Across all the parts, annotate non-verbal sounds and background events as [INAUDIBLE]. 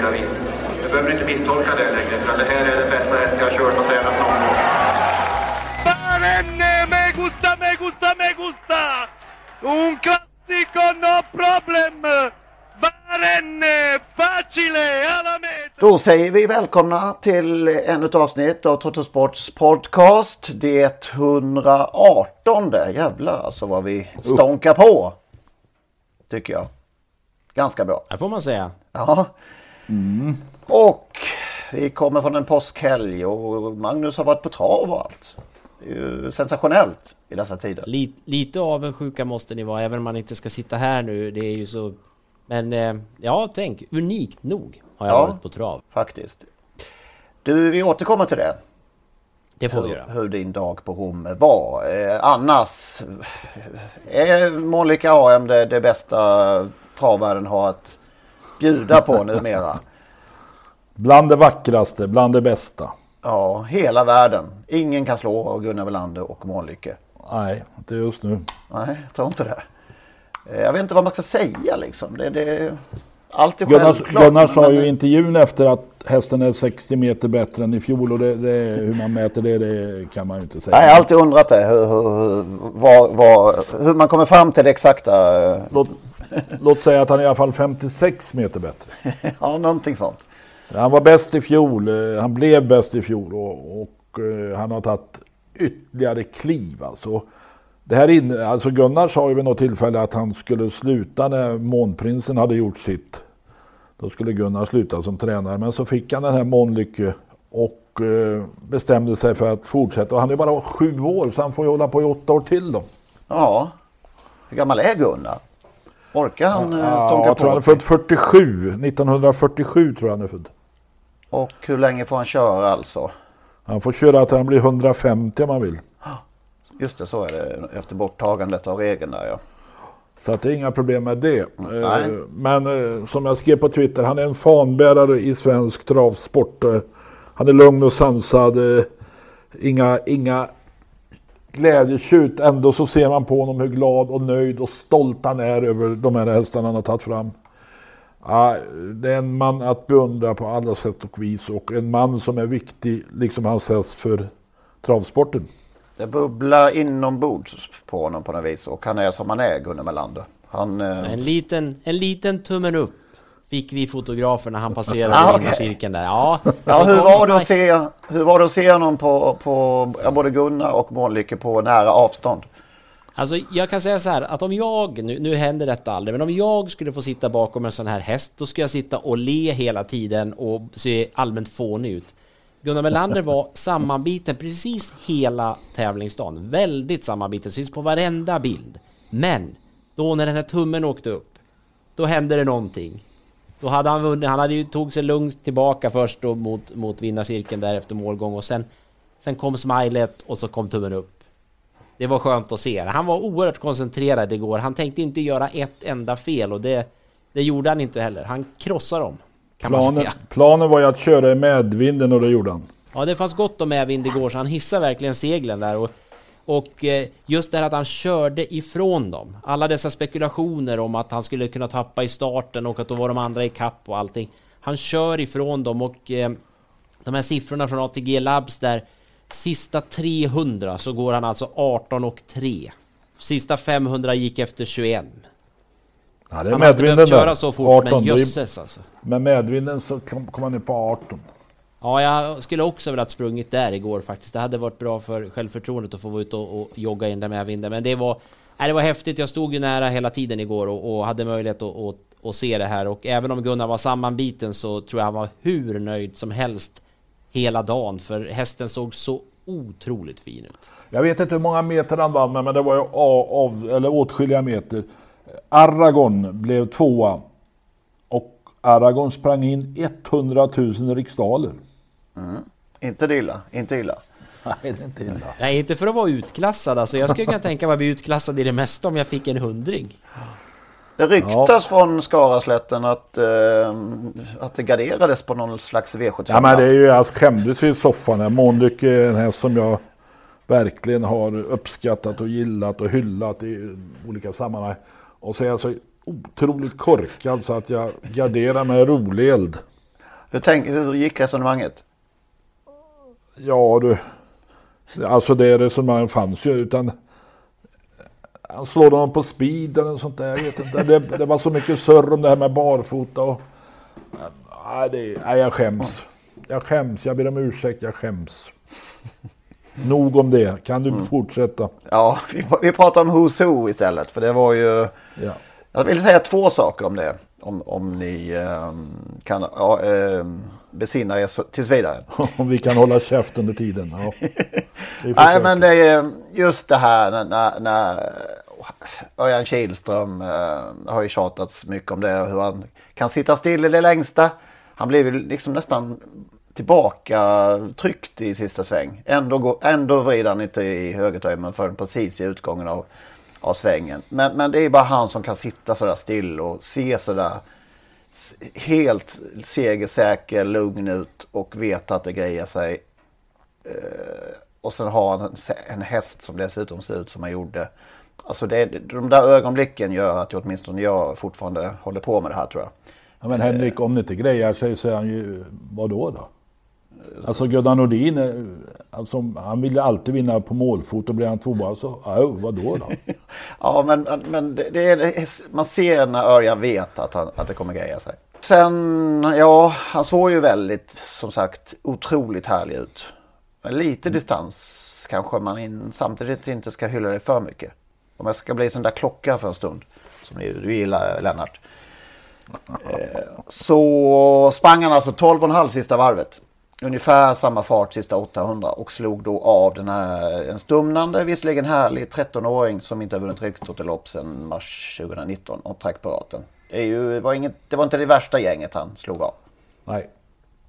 olika vis. Du behöver inte misstolka det längre, för det här är den bästa häst jag har kört och tränat någon gång. Barenne, me gusta, me gusta, me gusta! Un classico, no problem! Barenne, facile, alla! Då säger vi välkomna till ännu ett avsnitt av Trottosports podcast. Det 118. Jävlar alltså vad vi stånkar på. Tycker jag. Ganska bra. Det får man säga. Ja. Och vi kommer från en påskhelg och Magnus har varit på trav och allt. Det är ju sensationellt i dessa tider. Lite, lite avundsjuka måste ni vara, även om man inte ska sitta här nu. Det är ju så... Men eh, ja, tänk, unikt nog har jag Ja. varit på trav. Faktiskt. Du, vi återkommer till det. Det får vi hur, göra. hur din dag på Rom var. Eh, annars är Monica AM det, det bästa travvärlden har att bjuda på numera. Bland det vackraste, bland det bästa. Ja, hela världen. Ingen kan slå Gunnar Welander och Månlycke. Nej, inte just nu. Nej, jag tror inte det. Eh, Jag vet inte vad man ska säga liksom. Det, det, allt är Gunnar. Gunnar sa men- ju i intervjun efter att hästen är 60 meter bättre än i fjol och det, det, hur man mäter det, det kan man ju inte säga. Nej, jag har alltid undrat det. Hur, hur, vad, vad, hur man kommer fram till det exakta. eh, Låt, låt säga att han är i alla fall 56 meter bättre. [LAUGHS] Ja, någonting sånt. Han var bäst i fjol, eh, han blev bäst i fjol och, och eh, han har tagit ytterligare kliv alltså. Det här in, alltså Gunnar sa ju vid något tillfälle att han skulle sluta när Månprinsen hade gjort sitt. Då skulle Gunnar sluta som tränare men så fick han den här Månlycke och eh, bestämde sig för att fortsätta. Och han är bara sju år så han får ju hålla på i åtta år till då. Ja. Hur gammal är Gunnar? Orkar han ja, Ja, stånka tror han är på? född 47, 1947 tror jag han är född. Och hur länge får han köra alltså? Han får köra till han blir 150 om han vill. Just det, så är det efter borttagandet av regeln där ja. Så att det är inga problem med det. Nej. Eh, Men eh, som jag skrev på Twitter, han är en fanbärare i svensk travsport. Eh, Han är lugn och sansad. eh, Inga, inga glädjetjut. Ändå så ser man på honom hur glad och nöjd och stolt han är över de här hästarna han har tagit fram. Ja, det är en man att beundra på alla sätt och vis och en man som är viktig, liksom hans häst, för travsporten. Det bubblar inombords på honom på något vis och han är som han är Gunnar Melander. Han, eh, En liten, en liten tummen upp fick vi fotografer när han passerade Ah, okej. cirkeln där. Ja, ja, hur, var det att se, hur var det att se honom på, på både Gunnar och Månlycke på nära avstånd? Alltså jag kan säga så här att om jag, nu, nu händer detta aldrig, men om jag skulle få sitta bakom en sån här häst, då skulle jag sitta och le hela tiden och se allmänt fånig ut. Gunnar Melander var [LAUGHS] sammanbiten precis hela tävlingsdagen. Väldigt sammanbiten, syns på varenda bild. Men då när den här tummen åkte upp, då hände det någonting. Då hade han vunnit, han hade ju tog sig lugnt tillbaka först då mot, mot vinnarcirkeln där efter målgång och sen, sen kom smilet och så kom tummen upp. Det var skönt att se. Han var oerhört koncentrerad igår. Han tänkte inte göra ett enda fel och det, det gjorde han inte heller. Han krossade dem. Planen, planen var ju att köra i medvinden och det gjorde han. Ja, det fanns gott om medvind igår så han hissade verkligen seglen där. Och, och eh, just det här att han körde ifrån dem. Alla dessa spekulationer om att han skulle kunna tappa i starten och att då var de andra i kapp och allting. Han kör ifrån dem och eh, de här siffrorna från ATG Labs där sista 300 så går han alltså 18 och 3. Sista 500 gick efter 21. Ja, det är han hade inte behövt köra så fort, 18, men jösses alltså. Med medvinden så kom kom han ner på 18. Ja, jag skulle också velat sprungit där igår faktiskt. Det hade varit bra för självförtroendet att få vara ute och, och jogga in där med vinden. Men det var, nej, det var häftigt. Jag stod ju nära hela tiden igår och, och hade möjlighet att, att, att se det här. Och även om Gunnar var sammanbiten så tror jag han var hur nöjd som helst hela dagen. För hästen såg så otroligt fin ut. Jag vet inte hur många meter han vann med, men det var ju av, av, eller åtskilliga meter. Aragon blev tvåa. Och Aragon sprang in 100 000 riksdaler. Inte det illa, inte illa. Nej, det är inte illa. Nej, inte för att vara utklassad. Alltså, jag skulle kunna tänka mig att bli utklassad i det mesta om jag fick en hundring. Det ryktas från Skaraslätten att, eh, att det garderades på någon slags V75. Ja, men det är ju, jag skämdes ju i soffan. här. Månlyck är en häst som jag verkligen har uppskattat och gillat och hyllat i olika sammanhang. Och så är jag så otroligt korkad så att jag garderar med rolig eld. Hur, tänk, hur gick resonemanget? Ja du. Alltså det resonemanget fanns ju utan han slår dem på speed eller sånt där. Jag vet inte. Det, det var så mycket surr om det här med barfota och... Nej, det, nej, jag skäms. Jag skäms. Jag ber om ursäkt. Jag skäms. Nog om det. Kan du fortsätta? Ja, vi, vi pratar om Who's Who istället. För det var ju... Ja. Jag vill säga två saker om det. Om, om ni ehm, kan ja, ehm, besinna er tills vidare. [LAUGHS] Om vi kan hålla käft under tiden. Ja. [LAUGHS] Nej men det är just det här när, när, när Örjan Kihlström eh, har ju tjatats mycket om det. Hur han kan sitta still i det längsta. Han blev ju liksom nästan tillbaka tryckt i sista sväng. Ändå, går, ändå vrider han inte i högertömmen förrän precis i utgången av, av svängen. Men, men det är bara han som kan sitta sådär still och se sådär helt segersäker, lugn ut och veta att det grejer sig. Eh, och sen han en, en häst som dessutom ser ut som han gjorde. Alltså det, de där ögonblicken gör att jag, åtminstone jag fortfarande håller på med det här tror jag. Ja, men Henrik, om det inte grejar sig så är han ju... Vadå då? Alltså Gunnar Nordin, är- alltså, han vill ju alltid vinna på målfot och blir han tvåa så, ja, vadå då? [LAUGHS] Ja, men, men det, det är, man ser när Örjan vet att, han, att det kommer greja sig. Sen, ja, han såg ju väldigt, som sagt, otroligt härlig ut. Men lite distans kanske man in, samtidigt inte ska hylla det för mycket. Om jag ska bli sån där klocka för en stund, som du gillar Lennart. [LAUGHS] Eh, Så sprang han alltså 12,5 sista varvet. Ungefär samma fart sista 800 och slog då av den här en stumnande, visserligen härlig 13-åring som inte har vunnit Rikstotelopp sedan mars 2019 och track på raten. Det, ju, var inget, det var inte det värsta gänget han slog av. Nej,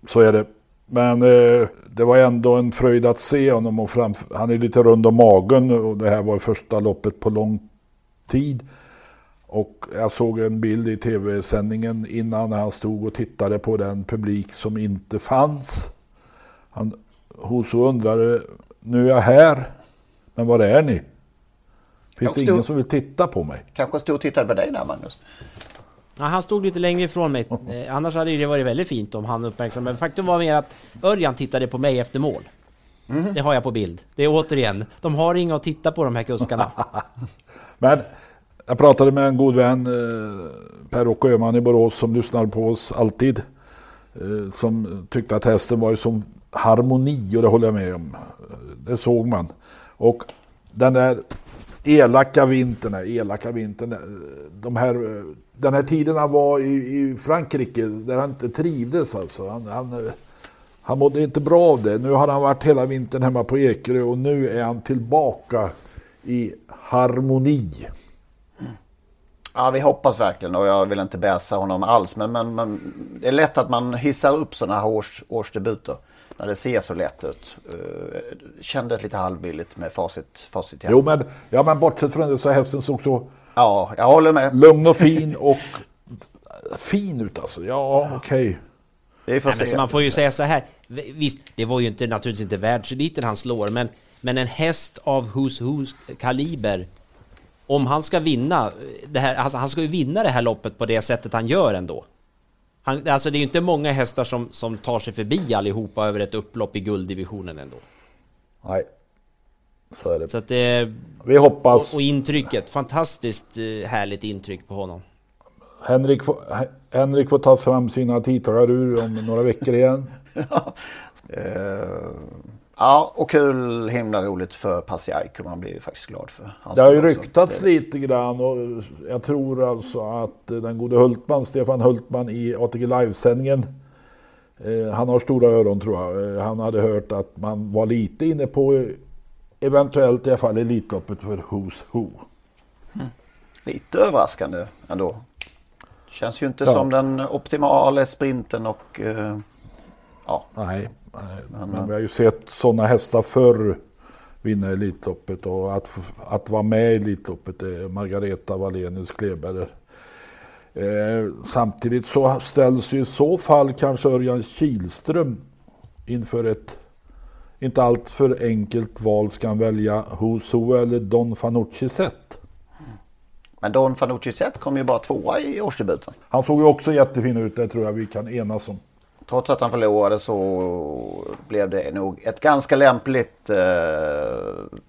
så är det. Men eh, det var ändå en fröjd att se honom. Och fram, han är lite rund om magen och det här var första loppet på lång tid. Och jag såg en bild i tv-sändningen innan när han stod och tittade på den publik som inte fanns. Han, Hoso undrade, nu är jag här, men var är ni? Finns det stod- ingen som vill titta på mig? Kanske stod och tittade på dig där Magnus. Ja, han stod lite längre ifrån mig. Eh, annars hade det varit väldigt fint om han uppmärksammade. Men faktum var mer att Örjan tittade på mig efter mål. Det har jag på bild. Det är återigen, de har inga att titta på de här kuskarna. [LAUGHS] Men jag pratade med en god vän, eh, Per-Åke Öhman i Borås, som lyssnar på oss alltid. Eh, som tyckte att hästen var ju som harmoni och det håller jag med om. Det såg man. Och den där elaka vintern, den elaka vintern, de här, den här tiden han var i, i Frankrike där han inte trivdes alltså. Han, han, han mådde inte bra av det. Nu har han varit hela vintern hemma på Ekerö och nu är han tillbaka i harmoni. Ja, vi hoppas verkligen och jag vill inte bäsa honom alls. Men, men, men det är lätt att man hissar upp sådana här års, årsdebuter. När det ser så lätt ut. Uh, kändes lite halvbilligt med facit, facit. Jo men, ja, men bortsett från det så hästen såg så Ja, jag håller med. lugn och fin och fin ut alltså. Ja, okej. Får Nej, men man får ju säga så här. Visst, det var ju inte naturligtvis inte världseliten han slår, men, men en häst av Who's Who's kaliber. Om han ska vinna eh, det här, alltså han ska ju vinna det här loppet på det sättet han gör ändå. Han, alltså det är ju inte många hästar som, som tar sig förbi allihopa över ett upplopp i gulddivisionen ändå. Nej, så är det. Så att det... Vi hoppas. Och, och intrycket, fantastiskt eh, härligt intryck på honom. Henrik får, Henrik får ta fram sina tidtagarur om några veckor igen. [LAUGHS] Eh, ja, och kul, himla roligt för Pasiaiko. Man blir ju faktiskt glad för. hans Det har ju också. ryktats Det- lite grann och jag tror alltså att den gode Hultman, Stefan Hultman i ATG Live-sändningen eh, han har stora öron tror jag. Eh, Han hade hört att man var lite inne på eh, eventuellt i alla fall Elitloppet för Who's Who. Lite överraskande ändå. Känns ju inte Ja. som den optimala sprinten och eh, ja. Nej, nej. Men, vi har ju sett sådana hästar förr vinna Elitloppet och att, att vara med i Elitloppet är Margareta Wallenius Kleberg. Eh, samtidigt så ställs ju i så fall kanske Örjan Kihlström inför ett inte allt för enkelt val. Ska han välja Who eller Don Fanucci Zet? Men Don Fanucci Zet kom ju bara tvåa i årsdebuten. Han såg ju också jättefin ut, det tror jag vi kan enas om. Trots att han förlorade så blev det nog ett ganska lämpligt eh,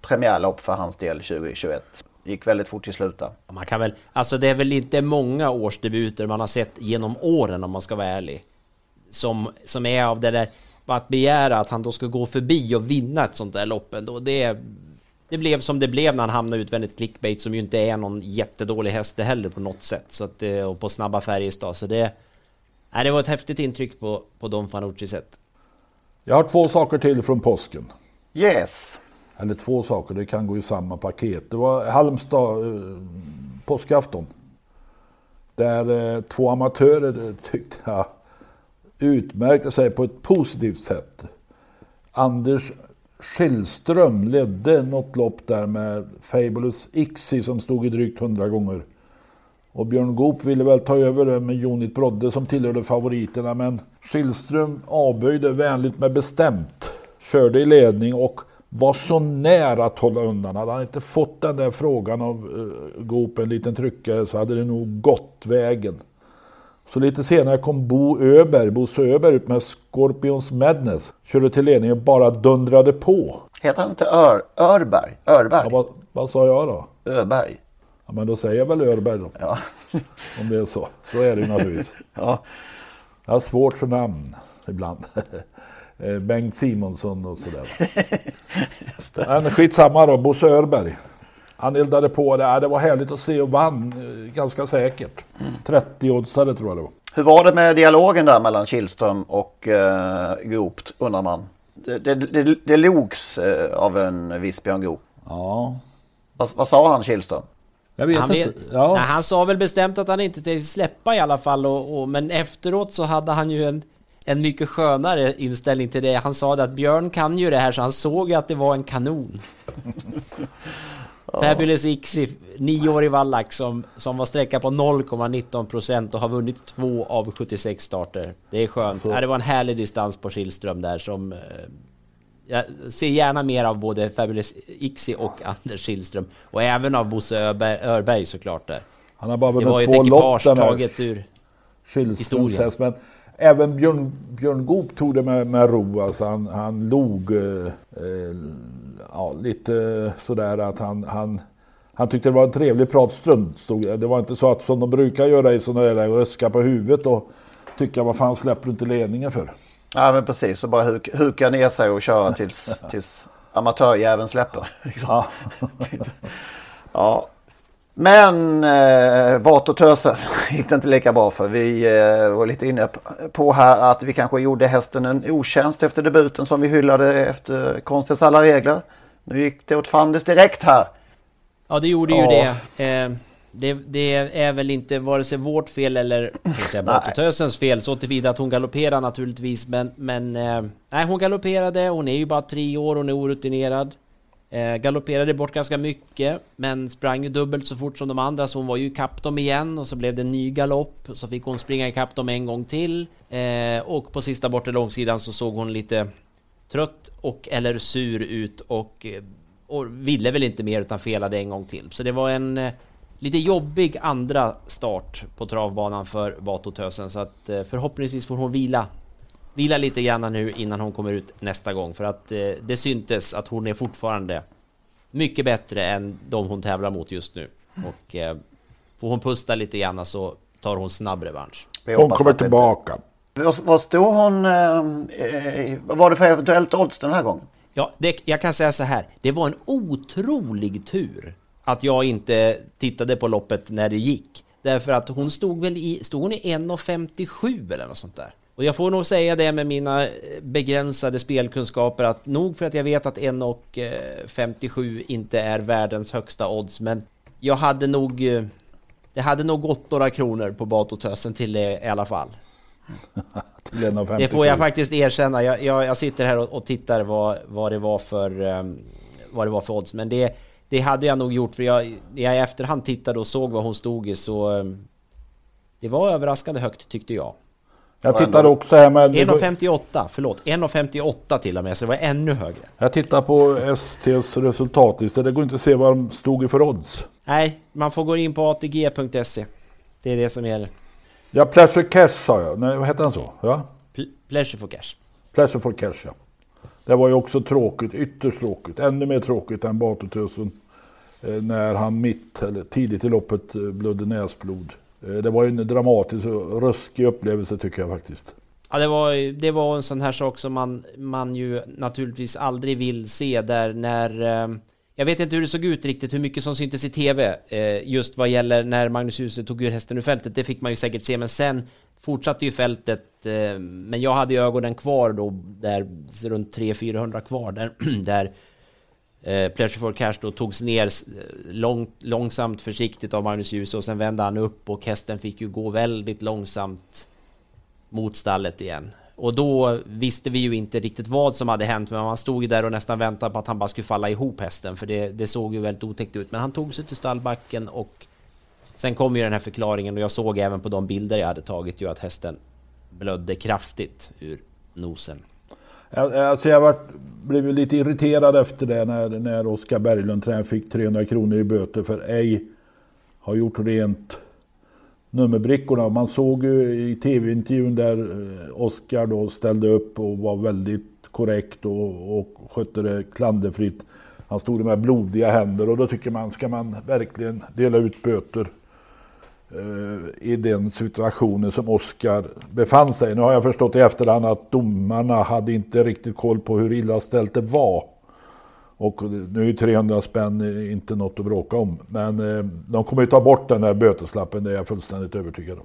premiärlopp för hans del 2021. Gick väldigt fort till slutet. Man kan väl, alltså det är väl inte många årsdebuter man har sett genom åren om man ska vara ärlig. Som, som är av det där, bara att begära att han då ska gå förbi och vinna ett sånt där lopp ändå. Det, det blev som det blev när han hamnade utvändigt clickbait som ju inte är någon jättedålig häst det heller på något sätt. Så att, eh, och på snabba Färjestad. Så det, nej, det var ett häftigt intryck på, på Don Fanucci sätt. Jag har två saker till från påsken. Yes. Eller två saker, det kan gå i samma paket. Det var Halmstad, eh, påskafton. Där eh, två amatörer eh, tyckte jag utmärkte sig på ett positivt sätt. Anders Schillström ledde något lopp där med Fabulous Ixi som stod i drygt 100 gånger. Och Björn Goop ville väl ta över det med Jonit Brodde som tillhörde favoriterna men Schillström avböjde vänligt men bestämt. Körde i ledning och var så nära att hålla undan. Hade han inte fått den där frågan av uh, Goop, en liten tryckare, så hade det nog gått vägen. Så lite senare kom Bo Öberg, Bosse Öberg ut med Scorpions Madness. Körde till ledning och bara dundrade på. Heter han inte Ör, Örberg? Örberg? Ja, vad, vad sa jag då? Öberg. Ja, men då säger jag väl Örberg då. Ja. [LAUGHS] Om det är så. Så är det ju naturligtvis. [LAUGHS] ja. Jag har svårt för namn ibland. [LAUGHS] Eh, Bengt Simonsson och sådär. Men skitsamma då, Bosse Örberg. Han eldade på det. Det var härligt att se och vann eh, ganska säkert. 30-oddsare tror jag det var. Hur var det med dialogen där mellan Kihlström och eh, Goop undrar man? Det, det, det, det logs eh, av en viss Björn Goop. Ja. Vad, vad sa han Kihlström? Jag vet han, inte. Ja. nej, han sa väl bestämt att han inte tänkte släppa i alla fall och, och, Men efteråt så hade han ju en En mycket skönare inställning till det Han sa det att Björn kan ju det här så han såg att det var en kanon [LAUGHS] Fabulous Ixi, nioårig vallack som, som var sträcka på 0,19% och har vunnit två av 76 starter. Det är skönt. Ja, det var en härlig distans på Kihlström där som... eh, Jag ser gärna mer av både Fabulous Ixi och Anders Kihlström. Och även av Bosse Öberg, Örberg såklart där. Han har bara Det var ju vunnit ett två lopp ekipage den här taget ur historien. Men även Björn, Björn Goop tog det med, med ro. Alltså han, han log eh, eh, ja, lite sådär att han, han, han tyckte det var en trevlig pratstund. Det var inte så att som de brukar göra i sådana där öska på huvudet och tycka vad fan släpper du inte ledningen för? Ja men precis, så bara huk, huka ner sig och köra tills, [LAUGHS] tills amatörjäveln släpper. liksom. Ja. [LAUGHS] Ja. Men eh, Vart och Tösen [LAUGHS] gick det inte lika bra för. Vi eh, var lite inne på här att vi kanske gjorde hästen en otjänst efter debuten som vi hyllade efter konstens alla regler. Nu gick det åt fanders direkt här. Ja, det gjorde ju Ja. det. Eh, det. Det är väl inte vare sig vårt fel eller. [CLEARS THROAT] Batotösens fel så tillvida att hon galopperar naturligtvis. Men, men eh, nej, hon galopperade. Hon är ju bara tre år, hon är orutinerad. Eh, galopperade bort ganska mycket, men sprang ju dubbelt så fort som de andra, så hon var ju ikapp dem igen och så blev det en ny galopp. Så fick hon springa ikapp dem en gång till. Eh, och på sista bortre långsidan så såg hon lite trött och eller sur ut och, eh, och ville väl inte mer utan felade en gång till. Så det var en eh, lite jobbig andra start på travbanan för Vatotösen så att eh, förhoppningsvis får hon vila Vila lite grann nu innan hon kommer ut nästa gång för att eh, det syntes att hon är fortfarande mycket bättre än de hon tävlar mot just nu. Och eh, får hon pusta lite grann så tar hon snabb revansch. Hon kommer tillbaka. Vad, vad stod hon... Eh, vad var det för eventuellt odds den här gången? Ja, det, jag kan säga så här. Det var en otrolig tur att jag inte tittade på loppet när det gick. Därför att hon stod väl i, stod hon i 1,57 eller något sånt där. Och jag får nog säga det med mina begränsade spelkunskaper att nog för att jag vet att 1,57 inte är världens högsta odds, men jag hade nog... Det hade nog gått några kronor på Batotösen till det i alla fall. [LAUGHS] det får jag faktiskt erkänna. Jag, jag, jag sitter här och, och, tittar vad, vad det var för um, vad det var för odds, men det, det hade jag nog gjort för jag, jag i efterhand tittade och såg vad hon stod i så um, det var överraskande högt tyckte jag. Jag tittade också här med... 1,58, förlåt. 1,58 till och med, så det var ännu högre. Jag tittar på STs resultatlista. Det går inte att se vad de stod i för odds. Nej, man får gå in på atg.se. Det är det som gäller. Ja, Pleasure Cash sa jag. Nej, vad hette han så? Ja? P Pleasure for Cash. Pleasure for Cash, ja. Det var ju också tråkigt, ytterst tråkigt. Ännu mer tråkigt än Batutusen. Eh, när han mitt, eller tidigt i loppet, eh, blödde näsblod. Eh, det var ju en dramatisk och ruskig upplevelse tycker jag faktiskt. Ja, det var, det var en sån här sak som man, man ju naturligtvis aldrig vill se där när... Eh, jag vet inte hur det såg ut riktigt, hur mycket som syntes i TV, eh, just vad gäller när Magnus Djuse tog ur hästen ur fältet. Det fick man ju säkert se, men sen fortsatte ju fältet. men jag hade ju ögonen kvar då, där runt 300-400 kvar, där, [CLEARS THROAT] där Eh, Pleasure for Cash då togs ner eh, lång, långsamt försiktigt av Magnus Djuse och sen vände han upp och hästen fick ju gå väldigt långsamt mot stallet igen. Och då visste vi ju inte riktigt vad som hade hänt, men man stod ju där och nästan väntade på att han bara skulle falla ihop hästen, för det, det såg ju väldigt otäckt ut. Men han tog sig till stallbacken och sen kom ju den här förklaringen och jag såg även på de bilder jag hade tagit ju att hästen blödde kraftigt ur nosen. Alltså jag var, blev lite irriterad efter det när, när Oskar Berglund fick 300 kronor i böter för ej har gjort rent nummerbrickorna. Man såg ju i tv-intervjun där eh, Oskar då ställde upp och var väldigt korrekt och, och skötte det klanderfritt. Han stod med blodiga händer och då tycker man, ska man verkligen dela ut böter Eh, i den situationen som Oskar befann sig. Nu har jag förstått i efterhand att domarna hade inte riktigt koll på hur illa ställt det var. Och nu är 300 spänn inte något att bråka om. Men eh, de kommer ju ta bort den här böteslappen, det är jag fullständigt övertygad om.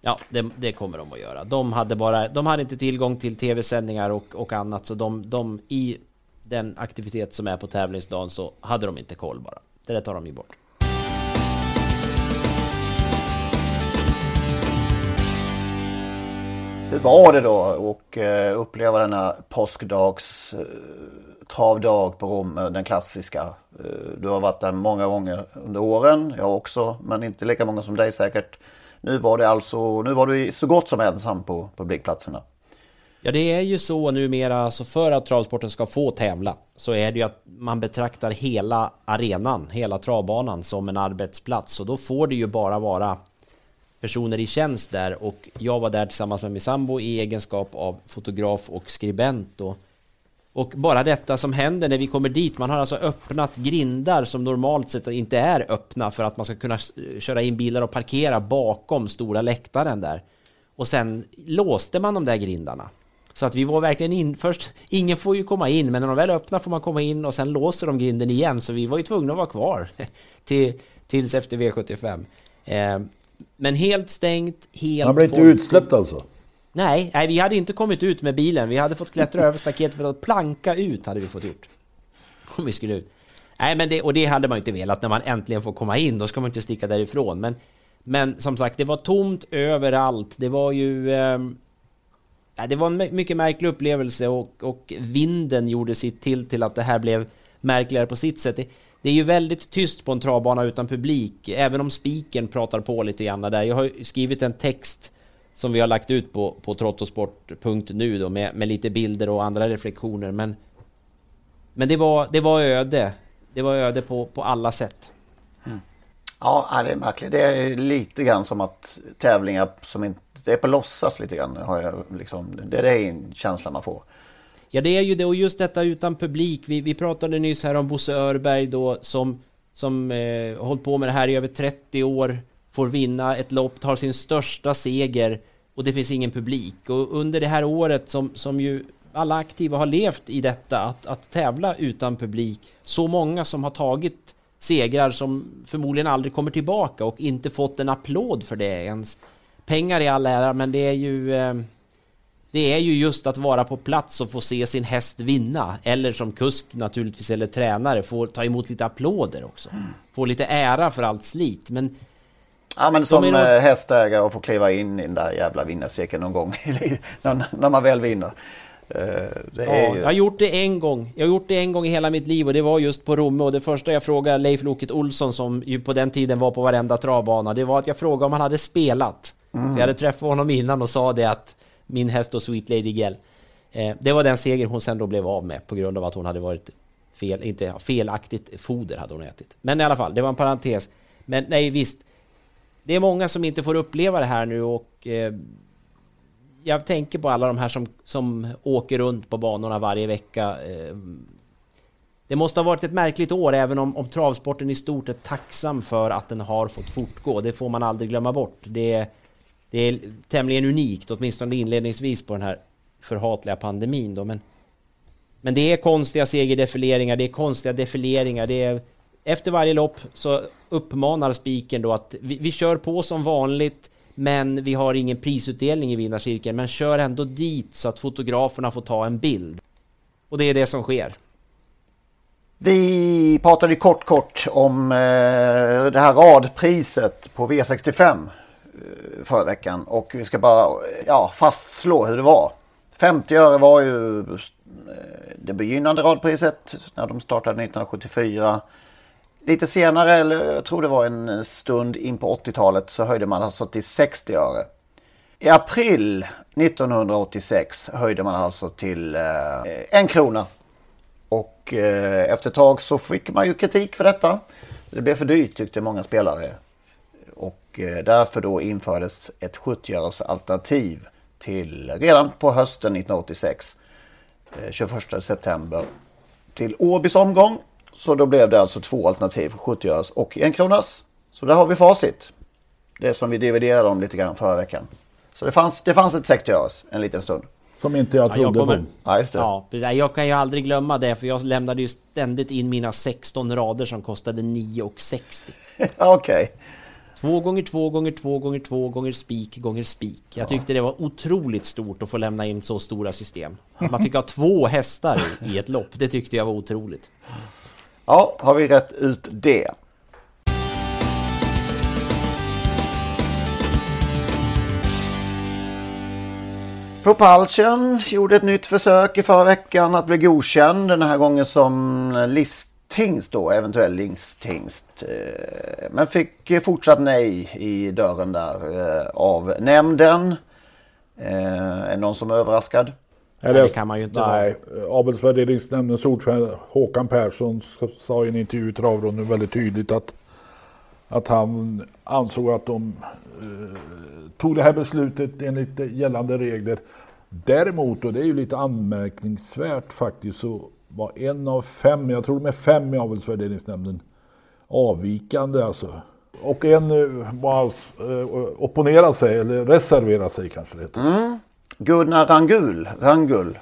Ja, det, det, kommer de att göra. De hade, bara, de hade inte tillgång till tv-sändningar och, och annat, så de, de i den aktivitet som är på tävlingsdagen så hade de inte koll bara. Det där tar de ju bort. Hur var det då att eh, uppleva denna påskdags eh, travdag på Rom, eh, den klassiska? Du har varit där många gånger under åren, jag också, men inte lika många som dig säkert. Nu var det alltså, nu var du så gott som ensam på publikplatserna. Ja, det är ju så numera, så för att travsporten ska få tävla så är det ju att man betraktar hela arenan, hela travbanan som en arbetsplats och då får det ju bara vara personer i tjänst där och jag var där tillsammans med min sambo i egenskap av fotograf och skribent och, och bara detta som händer när vi kommer dit, man har alltså öppnat grindar som normalt sett inte är öppna för att man ska kunna köra in bilar och parkera bakom stora läktaren där. Och sen låste man de där grindarna. Så att vi var verkligen in, först, ingen får ju komma in, men när de väl öppnar får man komma in och sen låser de grinden igen, så vi var ju tvungna att vara kvar [LAUGHS] till, tills efter V75. Eh, men helt stängt, helt... Han blev inte utsläppt alltså? Nej, nej, vi hade inte kommit ut med bilen. Vi hade fått klättra över staketet för att planka ut hade vi fått gjort. Om vi skulle ut. Nej, men det, och det hade man inte velat när man äntligen får komma in. Då ska man inte sticka därifrån. Men, men som sagt, det var tomt överallt. Det var ju... Eh, det var en mycket märklig upplevelse och, och vinden gjorde sitt till till att det här blev märkligare på sitt sätt. Det, det är ju väldigt tyst på en travbana utan publik, även om spiken pratar på lite grann där. Jag har skrivit en text som vi har lagt ut på, på trottosport.nu då med, med lite bilder och andra reflektioner. Men, men det, var, det var öde. Det var öde på, på alla sätt. Mm. Ja, det är märkligt. Det är lite grann som att tävlingar som inte... Det är på låtsas lite grann. Har jag liksom, det är en känsla man får. Ja, det är ju det och just detta utan publik. Vi, vi pratade nyss här om Bosse Örberg då som, som eh, hållit på med det här i över 30 år. får vinna ett lopp, tar sin största seger och det finns ingen publik. Och under det här året som, som ju alla aktiva har levt i detta, att, att tävla utan publik, så många som har tagit segrar som förmodligen aldrig kommer tillbaka och inte fått en applåd för det ens. Pengar i all ära, men det är ju eh, det är ju just att vara på plats och få se sin häst vinna. Eller som kusk naturligtvis, eller tränare, få ta emot lite applåder också. Få lite ära för allt slit. Men Ja men som något... Eh, hästägare och få kliva in i den där jävla vinnarcirkeln någon gång [LAUGHS] när, man väl vinner. Eh, ja, ju... Jag har gjort det en gång. Jag har gjort det en gång i hela mitt liv och det var just på Romme och det första jag frågade Leif Loket Olsson som ju på den tiden var på varenda travbana det var att jag frågade om han hade spelat. Mm. För jag hade träffat honom innan och sa det att min häst och Sweet Lady Gell. Eh, det var den seger hon sen då blev av med på grund av att hon hade varit fel, inte felaktigt foder hade hon ätit. Men i alla fall, det var en parentes. Men nej visst, det är många som inte får uppleva det här nu och eh, jag tänker på alla de här som, som åker runt på banorna varje vecka. Eh, det måste ha varit ett märkligt år, även om, om travsporten i stort är tacksam för att den har fått fortgå. Det får man aldrig glömma bort. Det, det är tämligen unikt, åtminstone inledningsvis på den här förhatliga pandemin då. Men, men det är konstiga segerdefileringar, det är konstiga defileringar, det är... Efter varje lopp så uppmanar spiken då att vi, vi kör på som vanligt, men vi har ingen prisutdelning i vinnarcirkeln, men kör ändå dit så att fotograferna får ta en bild. Och det är det som sker. Vi pratade kort kort om eh, det här radpriset på V65 Eh, förra veckan och vi ska bara ja, fastslå hur det var. 50 öre var ju eh, det begynnande radpriset när de startade 1974. Lite senare, eller jag tror det var en stund in på 80-talet, så höjde man alltså till 60 öre. I april 1986 höjde man alltså till eh, en krona. Och eh, efter ett tag så fick man ju kritik för detta. Det blev för dyrt tyckte många spelare. Eh, därför då infördes ett 70 alternativ till redan på hösten 1986. 21 eh, september till Åbys omgång. Så då blev det alltså två alternativ, 70 öres och en kronas. Så där har vi facit. Det som vi dividerade om lite grann förra veckan. Så det fanns, det fanns ett 60 öres en liten stund. Som inte jag trodde ja, jag kommer, ja. Ja, jag kan ju aldrig glömma det för jag lämnade ju ständigt in mina 16 rader som kostade 9,60. [LAUGHS] Okej. Okay. Två gånger två gånger två gånger två gånger spik gånger spik. Jag tyckte det var otroligt stort att få lämna in så stora system. Man fick ha två hästar i ett lopp. Det tyckte jag var otroligt. Ja, har vi rätt ut det. Propulsion gjorde ett nytt försök i förra veckan att bli godkänd. Den här gången som list tingst då, eventuell lingstingst. Eh, men fick fortsatt nej i dörren där eh, av nämnden. Eh, är någon som är överraskad? Eller, det kan man ju inte Nej, avelsvärderingsnämndens ordförande Håkan Persson sa i en intervju i travronden väldigt tydligt att, att han ansåg att de eh, tog det här beslutet enligt gällande regler. Däremot, och det är ju lite anmärkningsvärt faktiskt, så var en av fem, jag tror de är fem i avelsvärderingsnämnden, avvikande alltså. Och en eh, var, eh, opponerade sig, eller reserverade sig kanske det heter. Mm. Gunnar Rangul, Rangul,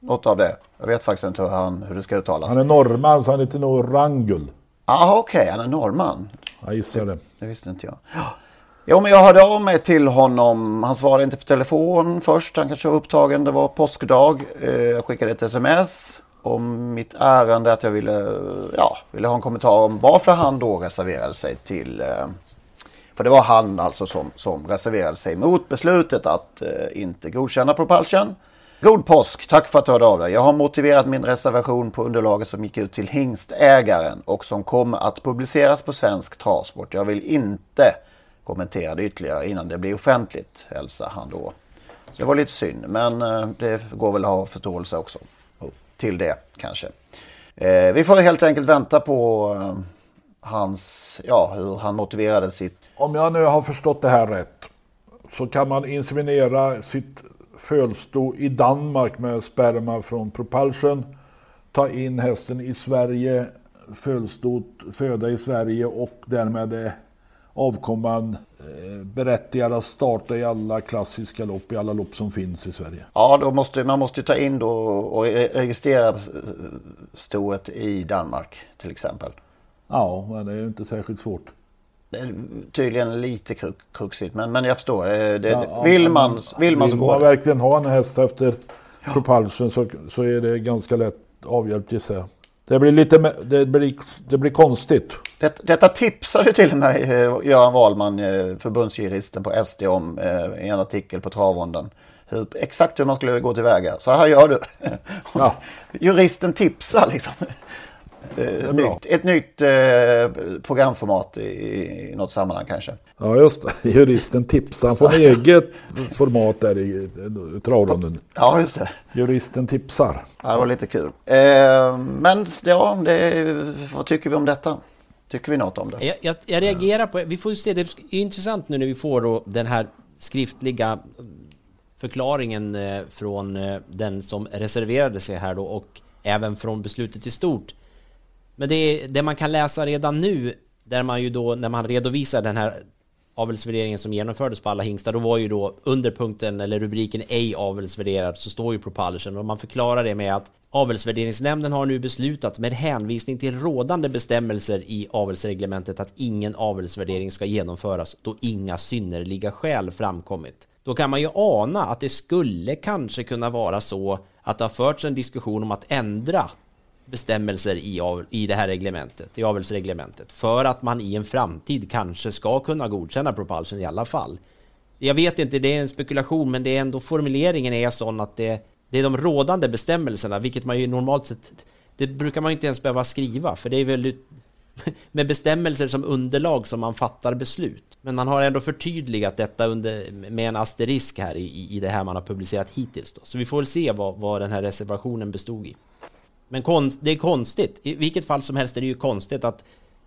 något av det. Jag vet faktiskt inte hur, han, hur det ska uttalas. Han är norrman så han heter nog Rangul. Ah, okej, okay. han är norrman. Jag gissar det. Det visste inte jag. Jo, men jag hörde av mig till honom. Han svarade inte på telefon först. Han kanske var upptagen. Det var påskdag. Eh, jag skickade ett sms om mitt ärende att jag ville, ja, ville ha en kommentar om varför han då reserverade sig till eh, för det var han alltså som, som reserverade sig mot beslutet att eh, inte godkänna Propulsion. God påsk! Tack för att du hörde av dig. Jag har motiverat min reservation på underlaget som gick ut till hingstägaren och som kommer att publiceras på Svensk Travsport. Jag vill inte kommentera det ytterligare innan det blir offentligt, hälsar han då. Så det var lite synd, men eh, det går väl att ha förståelse också till det kanske. Eh, vi får helt enkelt vänta på eh, hans, ja, hur han motiverade sitt. Om jag nu har förstått det här rätt så kan man inseminera sitt fölsto i Danmark med sperma från Propulsion. Ta in hästen i Sverige, fölstot föda i Sverige och därmed eh, avkomman berättigad att starta i alla klassiska lopp, i alla lopp som finns i Sverige. Ja, då måste, man måste ta in då och re- registrera eh, stoet i Danmark till exempel. Ja, men det är ju inte särskilt svårt. Det är tydligen lite krux, kruxigt, men, men jag förstår. Eh, Det, Ja, ja, vill, men man, vill man så Vill går man det. verkligen ha en häst efter Propulsion så, så är det ganska lätt avhjälpt gissar jag. Det blir lite, det blir, det blir konstigt. Det, detta tipsade till med eh, Göran Wahlman, eh, förbundsjuristen på SD om eh, i en artikel på Travronden. Hur, exakt hur man skulle gå tillväga. Så här gör du. Ja. [LAUGHS] Juristen tipsar liksom. Eh, Ett nytt, ett nytt eh, programformat i, i något sammanhang kanske. Ja just det, [LAUGHS] juristen tipsar. Han får eget format där i, travronden. Ja, just det. Juristen tipsar. Ja, det var lite kul. Eh, men ja, det, vad tycker vi om detta? Tycker vi något om det? Jag, jag, jag reagerar på, vi får ju se, det är intressant nu när vi får då den här skriftliga förklaringen eh, från eh, den som reserverade sig här då och även från beslutet i stort. Men det, det man kan läsa redan nu, där man ju då, när man redovisar den här avelsvärderingen som genomfördes på alla hingstar, då var ju då under punkten eller rubriken ej avelsvärderad så står ju propulsion och man förklarar det med att avelsvärderingsnämnden har nu beslutat med hänvisning till rådande bestämmelser i avelsreglementet att ingen avelsvärdering ska genomföras då inga synnerliga skäl framkommit. Då kan man ju ana att det skulle kanske kunna vara så att det har förts en diskussion om att ändra bestämmelser i, av, i det här reglementet, i avelsreglementet, för att man i en framtid kanske ska kunna godkänna propulsion i alla fall. Jag vet inte, det är en spekulation, men det är ändå formuleringen är sån att det, det är de rådande bestämmelserna, vilket man ju normalt sett, det brukar man ju inte ens behöva skriva, för det är väl [LAUGHS] med bestämmelser som underlag som man fattar beslut. Men man har ändå förtydligat detta under, med en asterisk här i, i det här man har publicerat hittills. Då. Så vi får väl se vad, vad den här reservationen bestod i. Men konst, det är konstigt. I vilket fall som helst är det ju konstigt att,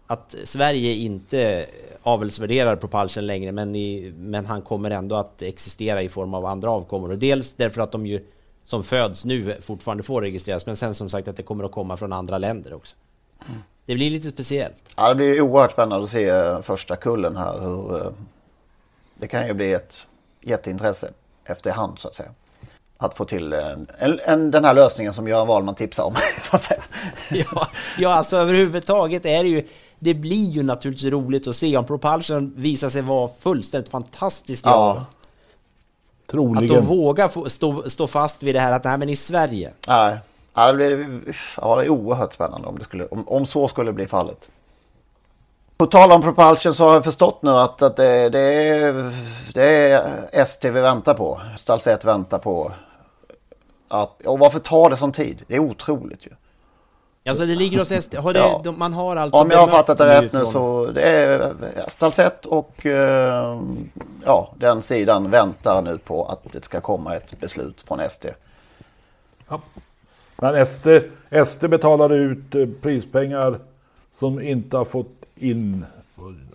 att Sverige inte avelsvärderar Propulsion längre, men, i, men han kommer ändå att existera i form av andra avkommor. Dels därför att de ju som föds nu fortfarande får registreras, men sen som sagt att det kommer att komma från andra länder också. Det blir lite speciellt. Ja, det blir oerhört spännande att se eh, första kullen här. Hur, eh, det kan ju bli ett jätteintresse efterhand så att säga. Att få till en, en, en, den här lösningen som Göran Wahlman tipsar om. [LAUGHS] Att. Ja, ja, alltså överhuvudtaget är det ju... Det blir ju naturligtvis roligt att se om Propulsion visar sig vara fullständigt fantastisk. Ja. Att Troligen. de vågar få, stå, stå fast vid det här att nej men i Sverige. Nej, ja, det, blir, ja, det är oerhört spännande om, det skulle, om, om så skulle bli fallet. På tal om Propulsion så har jag förstått nu att, att det, det, är, det är ST vi väntar på. Stalsett väntar på. Att, och varför tar det sån tid? Det är otroligt ju. Alltså det ligger hos SD. Har det, Ja. de, man har alltså Om jag har fattat det rätt nu från- så det är Stalsett och eh, ja, den sidan väntar nu på att det ska komma ett beslut från SD. Men SD, SD betalade ut eh, prispengar som inte har fått in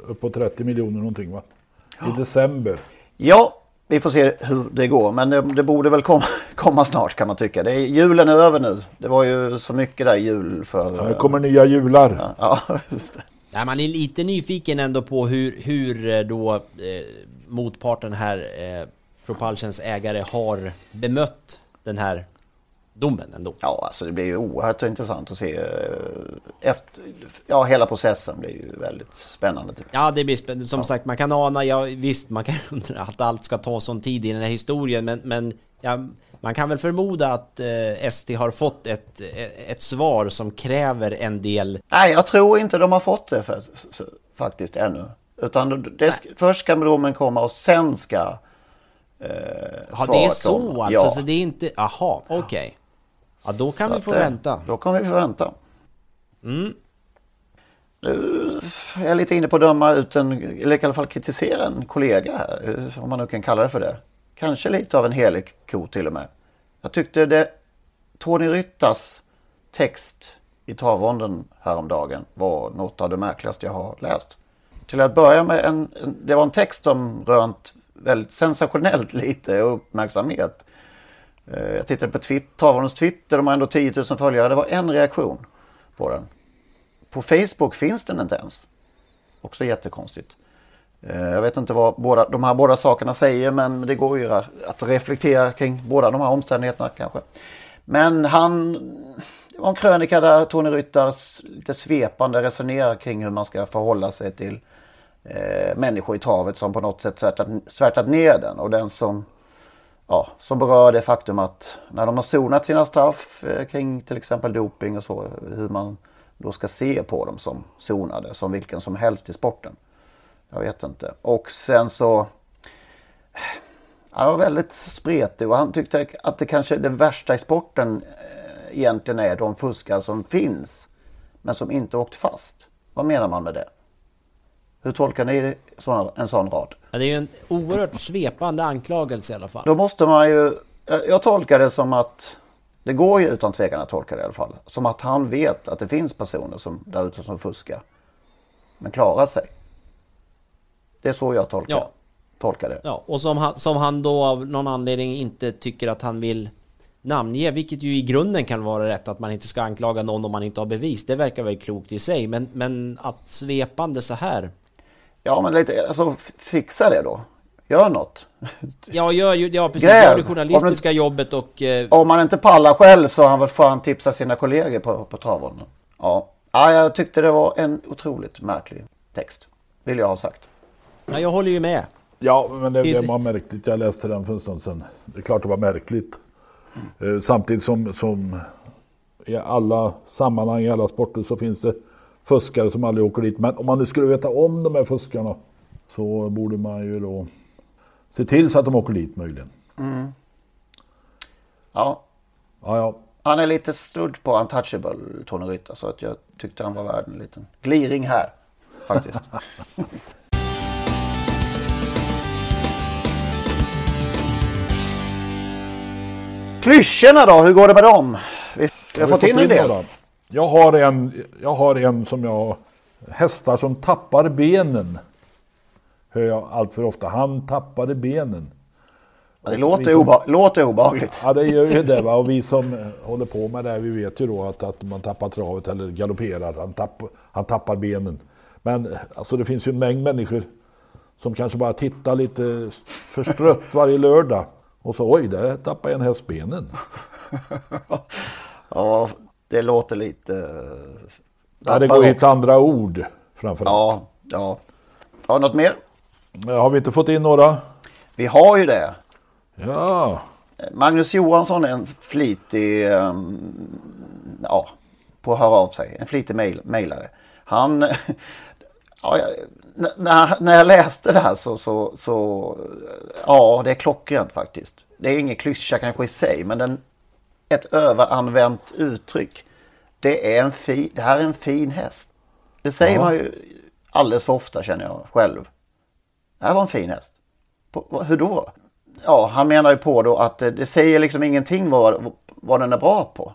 uppåt 30 miljoner någonting va? I december. Ja, vi får se hur det går. Men det, det borde väl komma, [LAUGHS] komma snart kan man tycka. Det är, julen är över nu. Det var ju så mycket där jul för... Ja, det kommer nya jular. [LAUGHS] Ja, just det. Nej, man är lite nyfiken ändå på hur, hur eh, då eh, motparten här, eh, Propulsions ägare, har bemött den här domen ändå. Ja, alltså det blir ju oerhört intressant att se. eh, Efter, ja, hela processen blir ju väldigt spännande. typ. Ja, det blir spännande. Som sagt, man kan ana, ja visst, man kan [LAUGHS] undra att allt ska ta sån tid i den här historien, men, men ja, man kan väl förmoda att eh, ST har fått ett, ett svar som kräver en del... Nej, jag tror inte de har fått det för, faktiskt ännu. Utan det, först ska domen komma och sen ska eh, Ja, det är så komma. alltså, Ja. så det är inte... Aha, okej. Ja, då kan Så vi att, få eh, vänta. Då kommer vi få vänta. Mm. Nu är jag lite inne på att döma ut en, eller i alla fall kritisera en kollega här, eh, om man nu kan kalla det för det. Kanske lite av en helig ko till och med. Jag tyckte det, Tony Ryttas text i travronden häromdagen var något av det märkligaste jag har läst. Till att börja med, en, en, det var en text som rönt väldigt sensationellt lite uppmärksamhet. Eh, jag tittade på Twitter, Twitter, de har ändå 10 000 följare. Det var en reaktion på den. På Facebook finns den inte ens. Också jättekonstigt. Eh, jag vet inte vad båda, de här båda sakerna säger men det går ju att reflektera kring båda de här omständigheterna kanske. Men han, det var en krönika där Tony Ryttar lite svepande resonerar kring hur man ska förhålla sig till eh, människor i travet som på något sätt svärtat, svärtat ner den. Och den som, ja, som berör det faktum att när de har sonat sina straff eh, kring till exempel doping och så, hur man då ska se på dem som sonade, som vilken som helst i sporten. Jag vet inte. Och sen så... Han var väldigt spretig och han tyckte att det kanske det värsta i sporten eh, egentligen är de fuskare som finns men som inte åkt fast. Vad menar man med det? Hur tolkar ni såna, en sån rad? Ja, det är ju en oerhört svepande anklagelse i alla fall. Då måste man ju... Jag tolkar det som att... Det går ju utan tvekan att tolka det i alla fall. Som att han vet att det finns personer som, där ute som fuskar. Men klarar sig. Det är så jag tolkar, Ja. tolkar det. Ja, och som han, som han då av någon anledning inte tycker att han vill namnge, vilket ju i grunden kan vara rätt att man inte ska anklaga någon om man inte har bevis. Det verkar väl klokt i sig, men, men att svepande så här. Ja, men lite, alltså fixa det då. Gör något. Ja, gör ju, ja precis, Gräv. gör det journalistiska jobbet och... Eh, Om man inte pallar själv så har han väl fan tipsa sina kollegor på, på travbanan. Ja. ja, jag tyckte det var en otroligt märklig text. Vill jag ha sagt. ja, jag håller ju med. Ja, men det, det var märkligt. Jag läste den för en stund sedan. Det är klart det var märkligt. Eh, Samtidigt som, som i alla sammanhang, i alla sporter så finns det fuskare som aldrig åker dit. Men om man nu skulle veta om de här fuskarna så borde man ju då se till så att de åker dit möjligen. Mm. Ja, Ja, ja. han är lite snudd på untouchable, Tony Rytta. Så att jag tyckte han var värd en liten gliring här. Faktiskt. [LAUGHS] Klyschorna då, hur går det med dem? Vi, vi har fått in en del. några. Jag har en, jag har en som jag... Hästar som tappar benen. Hör jag allt för ofta. Han tappade benen. Ja, det låter, som- obe, låter obehagligt. Ja det gör ju det va. Och vi som [LAUGHS] håller på med det här, vi vet ju då att, att man tappar travet eller galopperar. Han, tapp, han tappar benen. Men alltså det finns ju en mängd människor som kanske bara tittar lite förstrött varje lördag. Och så oj, där tappar en häst benen. [LAUGHS] Ja, det låter lite... Ja, det går att hitta andra ord framförallt. Ja, ja. Har något mer? Har vi inte fått in några? Vi har ju det. Ja. Magnus Johansson är en flitig, ehm, ja, på att höra av sig. En flitig mail, mailare. Han, [LAUGHS] ja, när, när jag läste det här så, så, så, ja, det är klockrent faktiskt. Det är ingen klyscha kanske i sig, men den, ett överanvänt uttryck. Det, är en fi, det här är en fin häst. Det säger Ja. man ju alldeles för ofta känner jag själv. Det här var en fin häst. På, hur då? Ja, han menar ju på då att det, det säger liksom ingenting vad, vad den är bra på.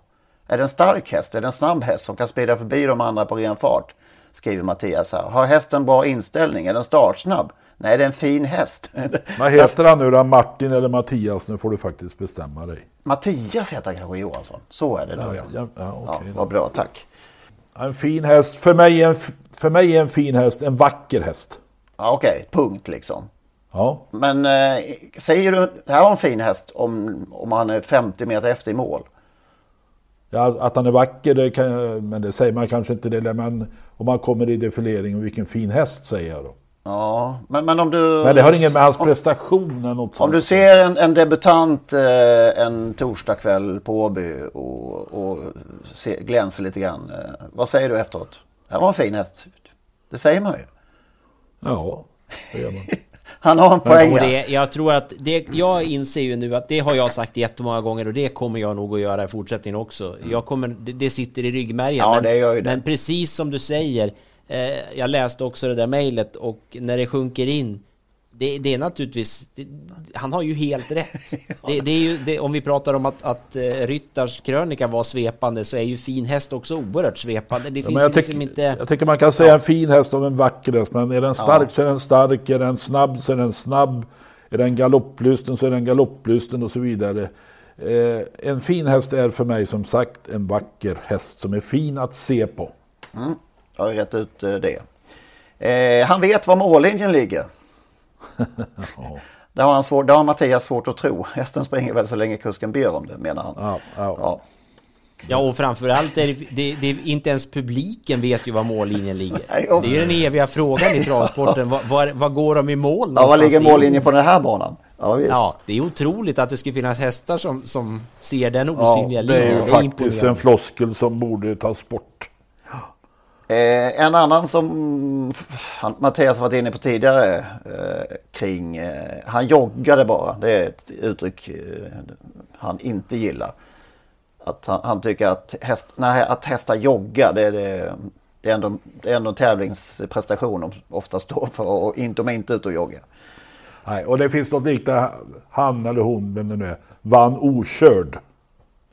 Är det en stark häst? Är det en snabb häst som kan sprida förbi de andra på ren fart? Skriver Mattias här. Har hästen bra inställning? Är den startsnabb? Nej, det är en fin häst. [LAUGHS] Vad heter han nu då? Martin eller Mattias? Nu får du faktiskt bestämma dig. Mattias heter han kanske Johansson. Så är det Ja, nu ja. ja, ja, Ja, okej då. vad bra, tack. En fin häst. För mig, är en, för mig är en fin häst en vacker häst. Ja, Okej, punkt liksom. Ja. Men eh, säger du det här var en fin häst om, om han är 50 meter efter i mål? Ja, att han är vacker, det kan, men det säger man kanske inte det. Men om man kommer i defilering, vilken fin häst säger jag då. Ja, men, men om du... Men det har inget med hans om- prestation eller något Om du ser en, en debutant eh, en torsdagkväll på Åby och, och se, glänser lite grann. Eh, vad säger du efteråt? Det var en fin häst. Det säger man ju. Ja, det gör man. [LAUGHS] Han har en poäng Och det, jag tror att det, jag inser ju nu att det har jag sagt jättemånga gånger och det kommer jag nog att göra i fortsättningen också. Jag kommer, det, det sitter i ryggmärgen. Ja, men, det gör ju det. men precis som du säger, eh, jag läste också det där mejlet och när det sjunker in, det, det är naturligtvis, det, han har ju helt rätt. [LAUGHS] Det, det är ju, om vi pratar om att, att eh, Ryttars krönika var svepande så är ju fin häst också oerhört svepande. Det Ja, finns men jag, ju liksom tycker, inte... jag tycker man kan säga en fin häst om en vacker häst. Men är den stark Ja. så är den stark. Är den snabb så är den snabb. Är den galopplysten så är den galopplysten och så vidare. Eh, en fin häst är för mig som sagt en vacker häst som är fin att se på. Mm, jag har rätt ut eh, det. Eh, han vet var mållinjen ligger. [LAUGHS] Det har, han svår, det har Mattias svårt att tro. Hästen springer väl så länge kusken ber om det menar han. Ja, ja. Ja. Ja, och framförallt är det, det, det, inte ens publiken vet ju var mållinjen ligger. Nej, och- Det är den eviga frågan i travsporten. Var, var, var går de i mål Ja, var ligger mållinjen på den här banan? Ja, visst. Ja, det är otroligt att det skulle finnas hästar som, som ser den Ja, osynliga det är linjen. ju Det är faktiskt en floskel som borde tas bort. Eh, en annan som han, Mattias varit inne på tidigare eh, kring, eh, han joggade bara. Det är ett uttryck eh, han inte gillar. Att han, han tycker att, häst, nej, att hästar joggar det, är det, det, är ändå, det är ändå en tävlingsprestation de ofta står för och inte, de är inte ute och joggar. Nej, och det finns något liknande, han eller hon, vem det nu är, vann okörd.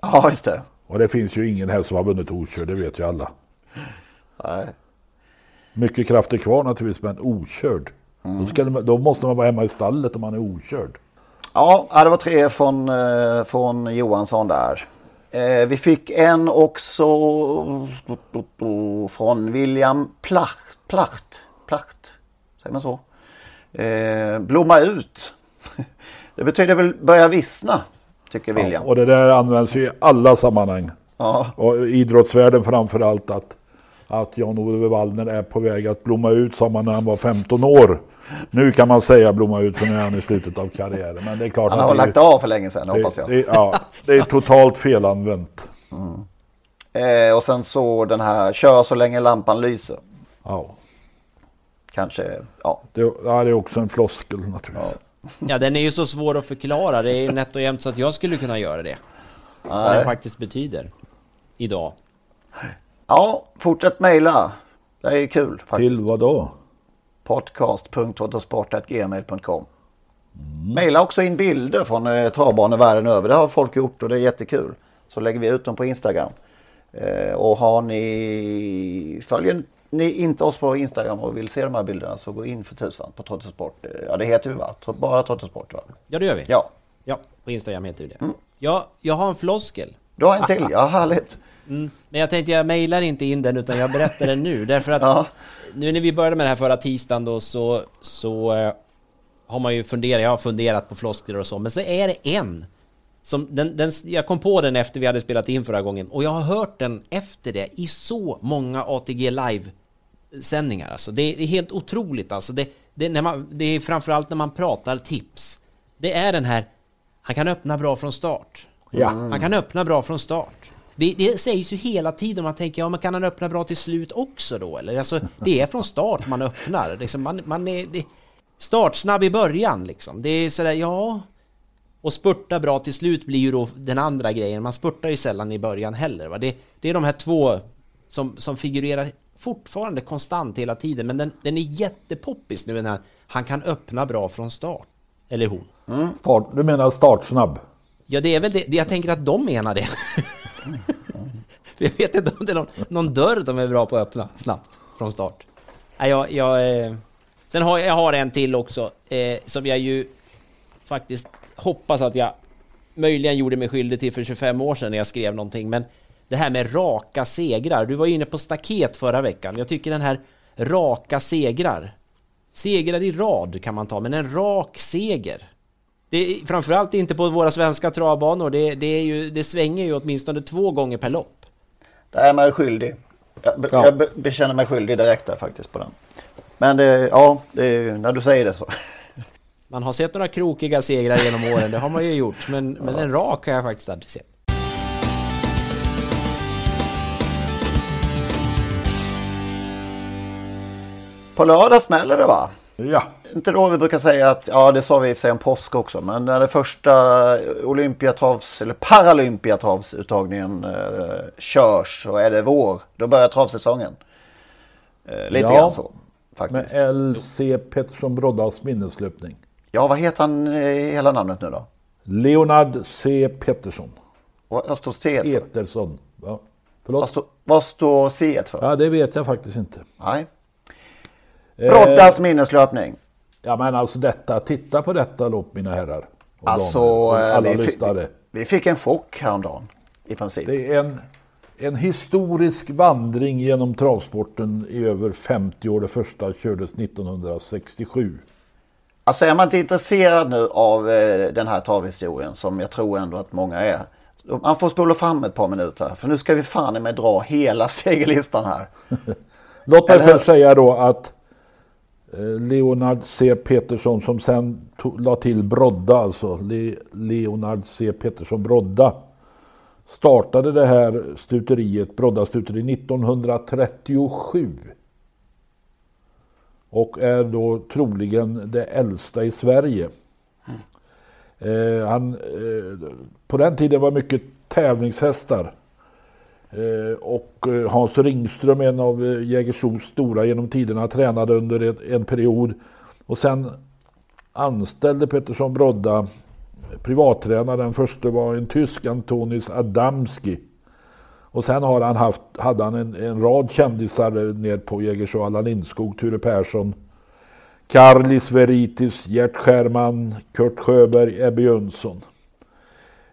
Ja, just det. Och det finns ju ingen häst som har vunnit okörd, det vet ju alla. Nej. Mycket krafter kvar naturligtvis, men okörd. Då, ska då måste man vara hemma i stallet om man är okörd. Ja, ja, det var tre från, eh, från Johansson där. Eh, vi fick en också från William Placht. Placht. Placht. Säger man så? Eh, blomma ut. [LAUGHS] Det betyder väl börja vissna, tycker William. Och det där används ju i alla sammanhang. Ja. Och idrottsvärlden framför allt att, att Jan-Ove Wallner är på väg att blomma ut sa man när han var 15 år. Nu kan man säga blomma ut för nu är han i slutet av karriären. Men det är klart Han att har det är- lagt av för länge sedan, hoppas det, jag. det, ja, det är totalt felanvänt. Eh, och sen så den här, kör så länge lampan lyser. Ja. Kanske, ja. Det, ja, det är också en floskel naturligtvis. Ja, den är ju så svår att förklara. Det är nätt och jämnt så att jag skulle kunna göra det. Vad Nej. den faktiskt betyder. Idag. Ja, fortsätt mejla. Det är ju kul faktiskt. Till vad då? podcast.autosport.gmail.com Maila också in bilder från eh, travbanor världen över. Det har folk gjort och det är jättekul. Så lägger vi ut dem på Instagram. Eh, och har ni, följer ni inte oss på Instagram och vill se de här bilderna så gå in för tusan på Trottosport. Eh, Ja det heter vi va? Bara Trottosport va? Ja, det gör vi. Ja. Ja, på Instagram heter vi det. Ja, jag har en floskel. Du har en till, ja härligt. Mm. Men jag tänkte jag mejlar inte in den utan jag berättar den nu därför att [LAUGHS] Ja. nu när vi började med det här förra tisdagen då så, så eh, har man ju funderat, jag har funderat på floskler och så, men så är det en som, den, den, jag kom på den efter vi hade spelat in förra gången och jag har hört den efter det i så många ATG live-sändningar alltså. Det det är helt otroligt alltså. Det, det, när man, det är framförallt när man pratar tips. Det är den här, han kan öppna bra från start. Ja. Han kan öppna bra från start. Det, det sägs ju hela tiden, man tänker, ja men kan han öppna bra till slut också då? Eller alltså, det är från start man öppnar. Liksom, man, man är det, startsnabb i början liksom. Det är sådär, ja... Och spurta bra till slut blir ju då den andra grejen. Man spurtar ju sällan i början heller. Va? Det, det är de här två som, som figurerar fortfarande konstant hela tiden. Men den, den är jättepoppis nu, den här. Han kan öppna bra från start. Eller hon. Start, du menar startsnabb? Ja, det är väl det- Jag tänker att de menar det. [LAUGHS] [LAUGHS] Jag vet inte om det är någon, någon dörr de är bra på att öppna snabbt från start. Nej, jag, jag, eh, sen har jag har en till också eh, som jag ju faktiskt hoppas att jag möjligen gjorde mig skyldig till för 25 år sedan när jag skrev någonting. Men det här med raka segrar. Du var inne på staket förra veckan. Jag tycker den här raka segrar. Segrar i rad kan man ta, men en rak seger. Det är, framförallt inte på våra svenska travbanor. Det, det, är ju, det svänger ju åtminstone två gånger per lopp. Där är man skyldig. Jag, be, Ja. jag be, bekänner mig skyldig direkt där faktiskt på den. Men det, ja, det, är- när du säger det så. [LAUGHS] Man har sett några krokiga segrar genom åren, det har man ju gjort. Men, [LAUGHS] men en rak har jag faktiskt aldrig sett. På lördag smäller det va? Ja. Inte då vi brukar säga att, ja det sa vi i och för sig om påsk också, men när det första Olympiatravs eller Paralympiatravsuttagningen eh, körs och är det vår, då börjar travsäsongen. Eh, lite Ja. grann så faktiskt. Med LC Pettersson Broddas minneslöpning. Ja, vad heter han eh, hela namnet nu då? Leonard C Pettersson. Vad vad står C för? Petersson. Ja. Vad Förlåt? står, vad står C för? Ja, det vet jag faktiskt inte. Nej. Eh, Broddas minneslöpning. Ja, men alltså detta. Titta på detta lopp, mina herrar. Och Alltså, och eh, alla vi, lyssnare. vi fick en chock häromdagen. I princip. Det är en, en historisk vandring genom travsporten i över 50 år. Det första kördes 1967. Alltså är man inte intresserad nu av eh, den här travhistorien som jag tror ändå att många är. Man får spola fram ett par minuter för nu ska vi fan med dra hela [LAUGHS] segerlistan här. Låt mig först säga då att Leonard C Petersson som sen tog, la till Brodda alltså. Le, Leonard C Petersson Brodda. Startade det här stuteriet, Brodda stuteri 1937. Och är då troligen det äldsta i Sverige. Eh, han, eh, på den tiden var mycket tävlingshästar. Eh, och eh, Hans Ringström, en av eh, Jägersros stora genom tiderna, tränade under en period. Och sen anställde Pettersson Brodda privattränare. Den första var en tysk, Antonis Adamski. Och sen har han haft, hade han en, en rad kändisar ner på Jägersro. Allan Lindskog, Ture Persson, Karlis Veritis, Gert Scherman, Kurt Sjöberg, Ebbe Jönsson.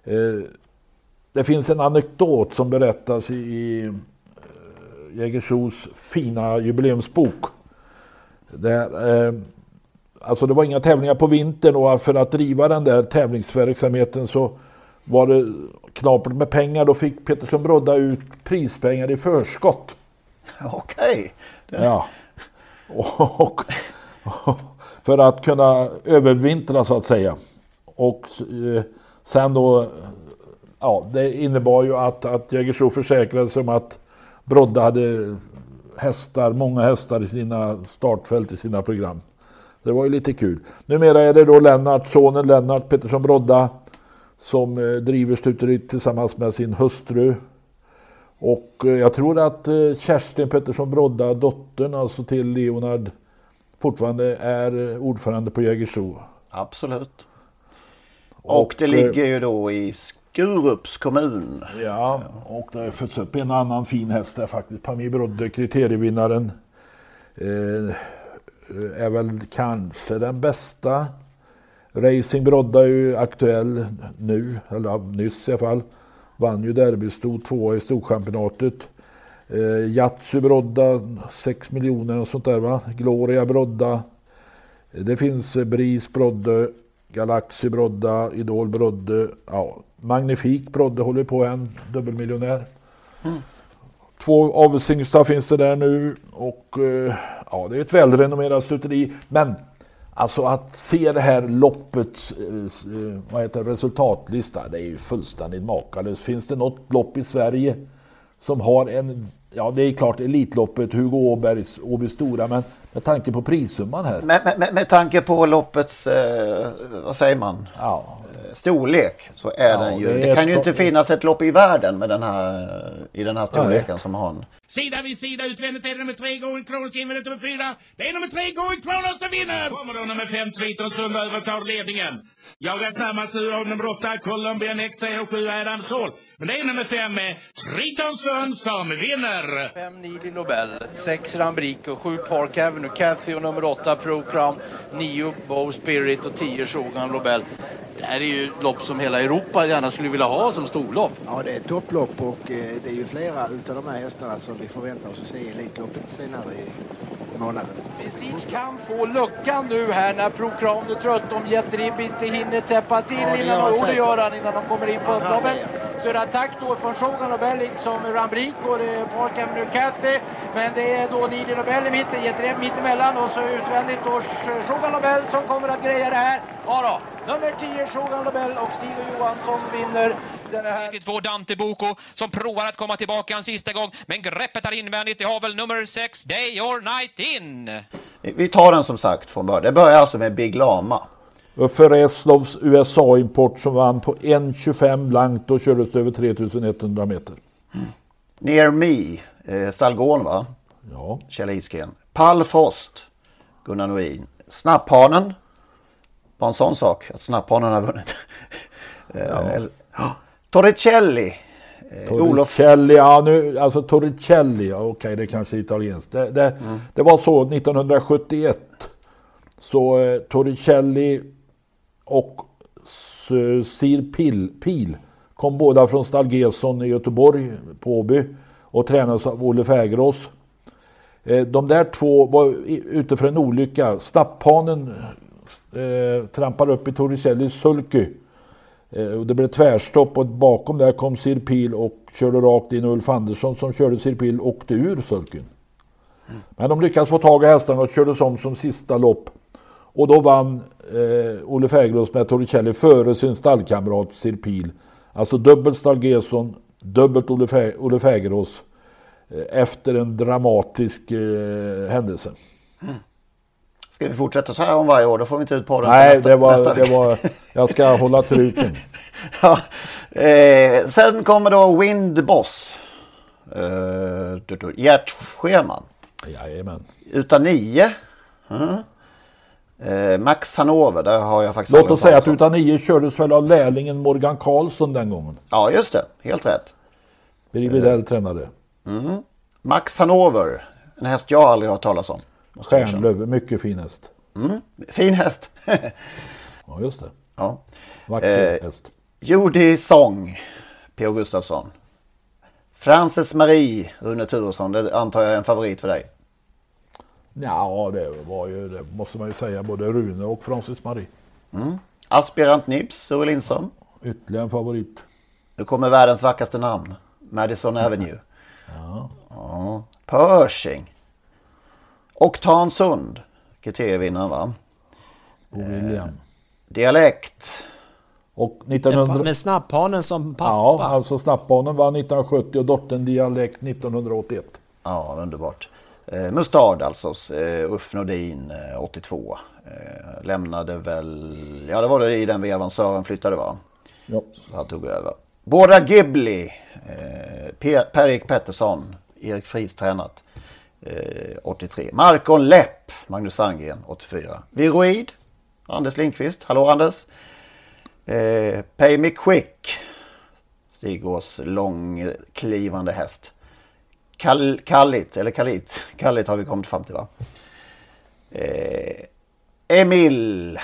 Eh, det finns en anekdot som berättas i, eh, Jägersros fina jubileumsbok. Där, eh, alltså det var inga tävlingar på vintern och för att driva den där tävlingsverksamheten så var det knapert med pengar. Då fick Petersson Brodda ut prispengar i förskott. [LAUGHS] Okej. Okay. Ja. [LAUGHS] Och, och, för att kunna övervintra så att säga. Och eh, sen då, ja det innebar ju att, att Jägersro försäkrade sig om att Brodda hade hästar, många hästar i sina startfält i sina program. Det var ju lite kul. Numera är det då Lennart, sonen Lennart Pettersson Brodda som eh, driver stuteriet tillsammans med sin hustru. Och eh, jag tror att eh, Kerstin Pettersson Brodda, dottern alltså till Leonard, fortfarande är ordförande på Jägersro. Absolut. Och, och det ligger ju då i Skurups kommun. Ja, och det har fötts upp en annan fin häst där faktiskt. Pamir Brodde, kriterievinnaren. Eh, är väl kanske den bästa. Racing Brodda är ju aktuell nu, eller nyss i alla fall. Vann ju derby, stod tvåa i Storchampionatet. Eh, Yatzy Brodda, 6 miljoner och sånt där va. Gloria Brodda. Det finns eh, Bris Brodde, Galaxy Brodda, Idol Brodde. Ja, Magnifik Brodde håller på en, dubbelmiljonär. Mm. Två avelsyngstar finns det där nu och eh, ja, det är ett välrenommerat stuteri. Men alltså att se det här loppets eh, vad heter, resultatlista, det är ju fullständigt makalöst. Finns det något lopp i Sverige som har en, ja det är klart Elitloppet, Hugo Åbergs Åby Stora, men med tanke på prissumman här. Med, med, med tanke på loppets, eh, vad säger man? Ja, storlek så är ja, den ju. Det, det kan ju inte finnas ett lopp i världen med den här, i den här storleken Nej. som han. Sida vid sida utvändigt är det nummer tre Going Kronos invändigt nummer fyra. Det är nummer tre Going Kronos som vinner! Kommer då nummer fem Triton Sund övertar ledningen. Jagat närmast nu av nummer åtta Colombian X3 och sju Adam Soul. Men det är nummer fem Triton Sund som vinner. Fem Nili Nobel, sex Rambrico, sju Park Avenue, Cathy och nummer åtta Pro Crown, nio Bow Spirit och tio Shogun Nobel. Det här är ju ett lopp som hela Europa gärna skulle vilja ha som storlopp. Ja, det är ett topplopp och eh, det är ju flera utav de här hästarna som vi förväntar oss att se i Elitloppet senare i månaden. Besic kan få luckan nu här när Pro Crown är trött om Jet Rib inte hinner täppa till ja, innan, och det gör han innan de kommer in på upploppet. Så är det attack då från Shogun Nobel som Rambrick och det är Park Avenue Cathy. Men det är då Nili Nobel i mitten, Jet Rib mittemellan och så utvändigt då Shogun Nobel som kommer att greja det här. Ja då. Nummer 10 Shogun Nobel och Stig Johansson vinner den här. 92 Dante Boko som provar att komma tillbaka en sista gång. Men greppet är invändigt. Det har väl nummer 6 Day or Night In. Vi tar den som sagt från början. Det börjar alltså med Big Lama. För Reslovs USA-import som vann på 1.25 blankt och kördes över 3100 meter. Mm. Near Me, eh, Salgon va? Ja. Kjell Isken. Pall Frost, Gunnar Noin. Snapphanen, bara en sån sak att snapphanen har vunnit. [LAUGHS] Eh, ja. Torricelli. Eh, Torricelli, ja nu, alltså Torricelli, okej okay, det kanske är italienskt. Det, det, mm. det, var så 1971. Så eh, Torricelli och Sir Pil, Pil kom båda från Stalgesson i Göteborg på Åby och tränades av Olle Fägerås. Eh, de där två var ute för en olycka. Stapphanen eh, trampar upp i Torricellis sulky. Eh, och det blev tvärstopp och bakom där kom Sirpil och körde rakt in Ulf Andersson som körde Sirpil och åkte ur sulkyn. Men de lyckades få tag i hästarna och kördes om som sista lopp. Och då vann eh, Olle Fägerås med Torricelli före sin stallkamrat Sirpil. Alltså dubbelt Stalgeson, dubbelt Olle, Fä Olle Fägerås eh, efter en dramatisk eh, händelse. Mm. Ska vi fortsätta så här om varje år? Då får vi inte ut podden Nej, nästa, det var, nästa det var, [LAUGHS] jag ska hålla truten. [LAUGHS] ja. eh, sen kommer då Windboss. Eh, du- du- hjärtscheman. Jajamän. Utan nio. Mm. Eh, Max Hanover, där har jag faktiskt Låt oss säga att utan nio kördes väl av lärlingen Morgan Karlsson den gången. Ja, just det. Helt rätt. Birger Widell tränade. Mm. Max Hanover. En häst jag aldrig har hört talas om. Stjärnlöv, mycket fin häst. Mm. Fin häst. [LAUGHS] Ja, just det. ja. Vacker Eh, häst. Judy Song, P.O. Gustafsson. Frances Marie, Rune Turesson. Det antar jag är en favorit för dig. Ja, det var ju, det måste man ju säga, både Rune och Francis Marie. Mm. Aspirant Nibs, Sture Lindström. Ytterligare en favorit. Nu kommer världens vackraste namn. Madison Avenue. Ja. Ja. Pershing. Oktan Sund. Kriterievinnaren va? Och William. Dialekt. Och 1900... Med snapphanen som pappa. Ja, alltså Snappbanen vann 1970 och dottern Dialekt 1981. Ja, underbart. Eh, Mustard alltså, eh, Ulf Nordin eh, 82. Eh, lämnade väl, ja det var det i den vevan Sören flyttade va? Ja. Så han tog över. Båda Ghibli, eh, Per- Per-Erik Pettersson, Erik Friis tränat. Eh, 83. Markon Lepp, Magnus Sandgren 84. Viroid, Anders Lindqvist. Hallå Anders. Eh, Pay Me Quick, Stigås långklivande häst. Kall, Kallit, eller Kallit. [LAUGHS] Kallit har vi kommit fram till va? Eh, Emil.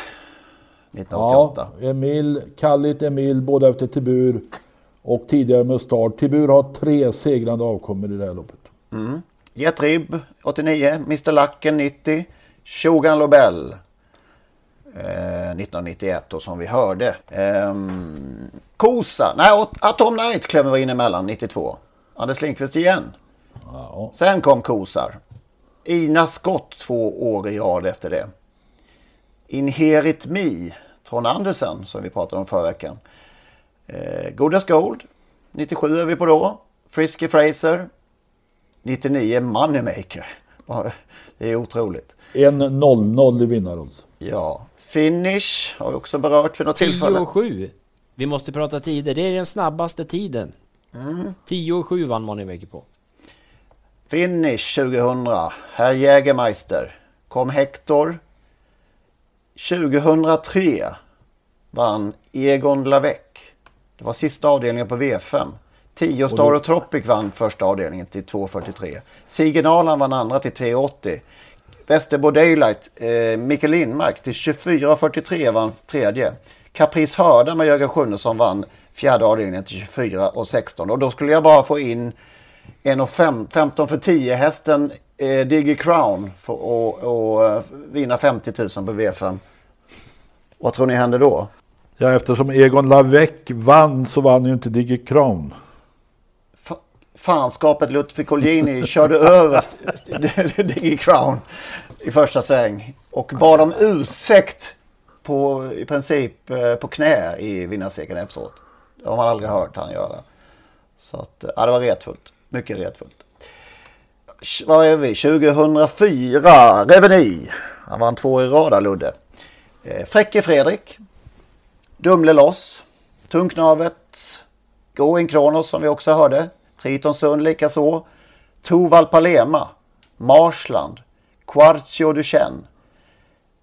1988. Ja, Emil, Kallit, Emil, båda efter Tibur och tidigare med start. Tibur har tre segrande avkommor i det här loppet. Mm. Jet Ribb 89. Mr Lacken 90. Shogun Lobel. Eh, 1991 då som vi hörde. Ehm, Kosa. Nej, At- Atom Night klämmer vi in emellan 92. Anders Lindqvist igen. Sen kom Kosar. Ina Skott två år i rad efter det. Inherit Me, Trond Andersen som vi pratade om förra veckan. Eh, Godas Gold, 97 är vi på då. Frisky Fraser, 99 Moneymaker. Det är otroligt. En 0-0 i vinnarodds. Ja, Finish har vi också berört för något 10 tillfälle. och 7. Vi måste prata tider. Det är den snabbaste tiden. Mm. 10 och 7 vann Moneymaker på. Finish 2000, Herr Jägermeister. Kom Hector. 2003 vann Egon Lavec. Det var sista avdelningen på V5. 10 Star Och och Tropic vann första avdelningen till 2.43. Siggen Arland vann andra till 3.80. Västerbo Daylight, eh, Micke Lindmark till 24.43 vann tredje. Caprice Hörda med Jörgen Sjunnesson vann fjärde avdelningen till 24.16. Och då skulle jag bara få in en och fem, 15 för 10 hästen eh, Diggy Crown för att och, eh, vinna 50 000 på V5. Vad tror ni händer då? Ja, eftersom Egon Lavec vann så vann ju inte Diggy Crown. Fanskapet Lutfi Colgjini körde över [LAUGHS] Diggy Crown i första sväng och bad om ursäkt på i princip eh, på knä i vinnarsegeln efteråt. Det har man aldrig hört han göra. Så att, eh, ja, det var retfullt. Mycket retfullt. Vad är vi? 2004. Reveny. Han vann två i rad där, Ludde. Eh, Fräcke Fredrik. Dumle loss. Tunknavet. Going Kronos som vi också hörde. Triton Sund likaså. Toval Palema. Marsland. Quartio Duchenne.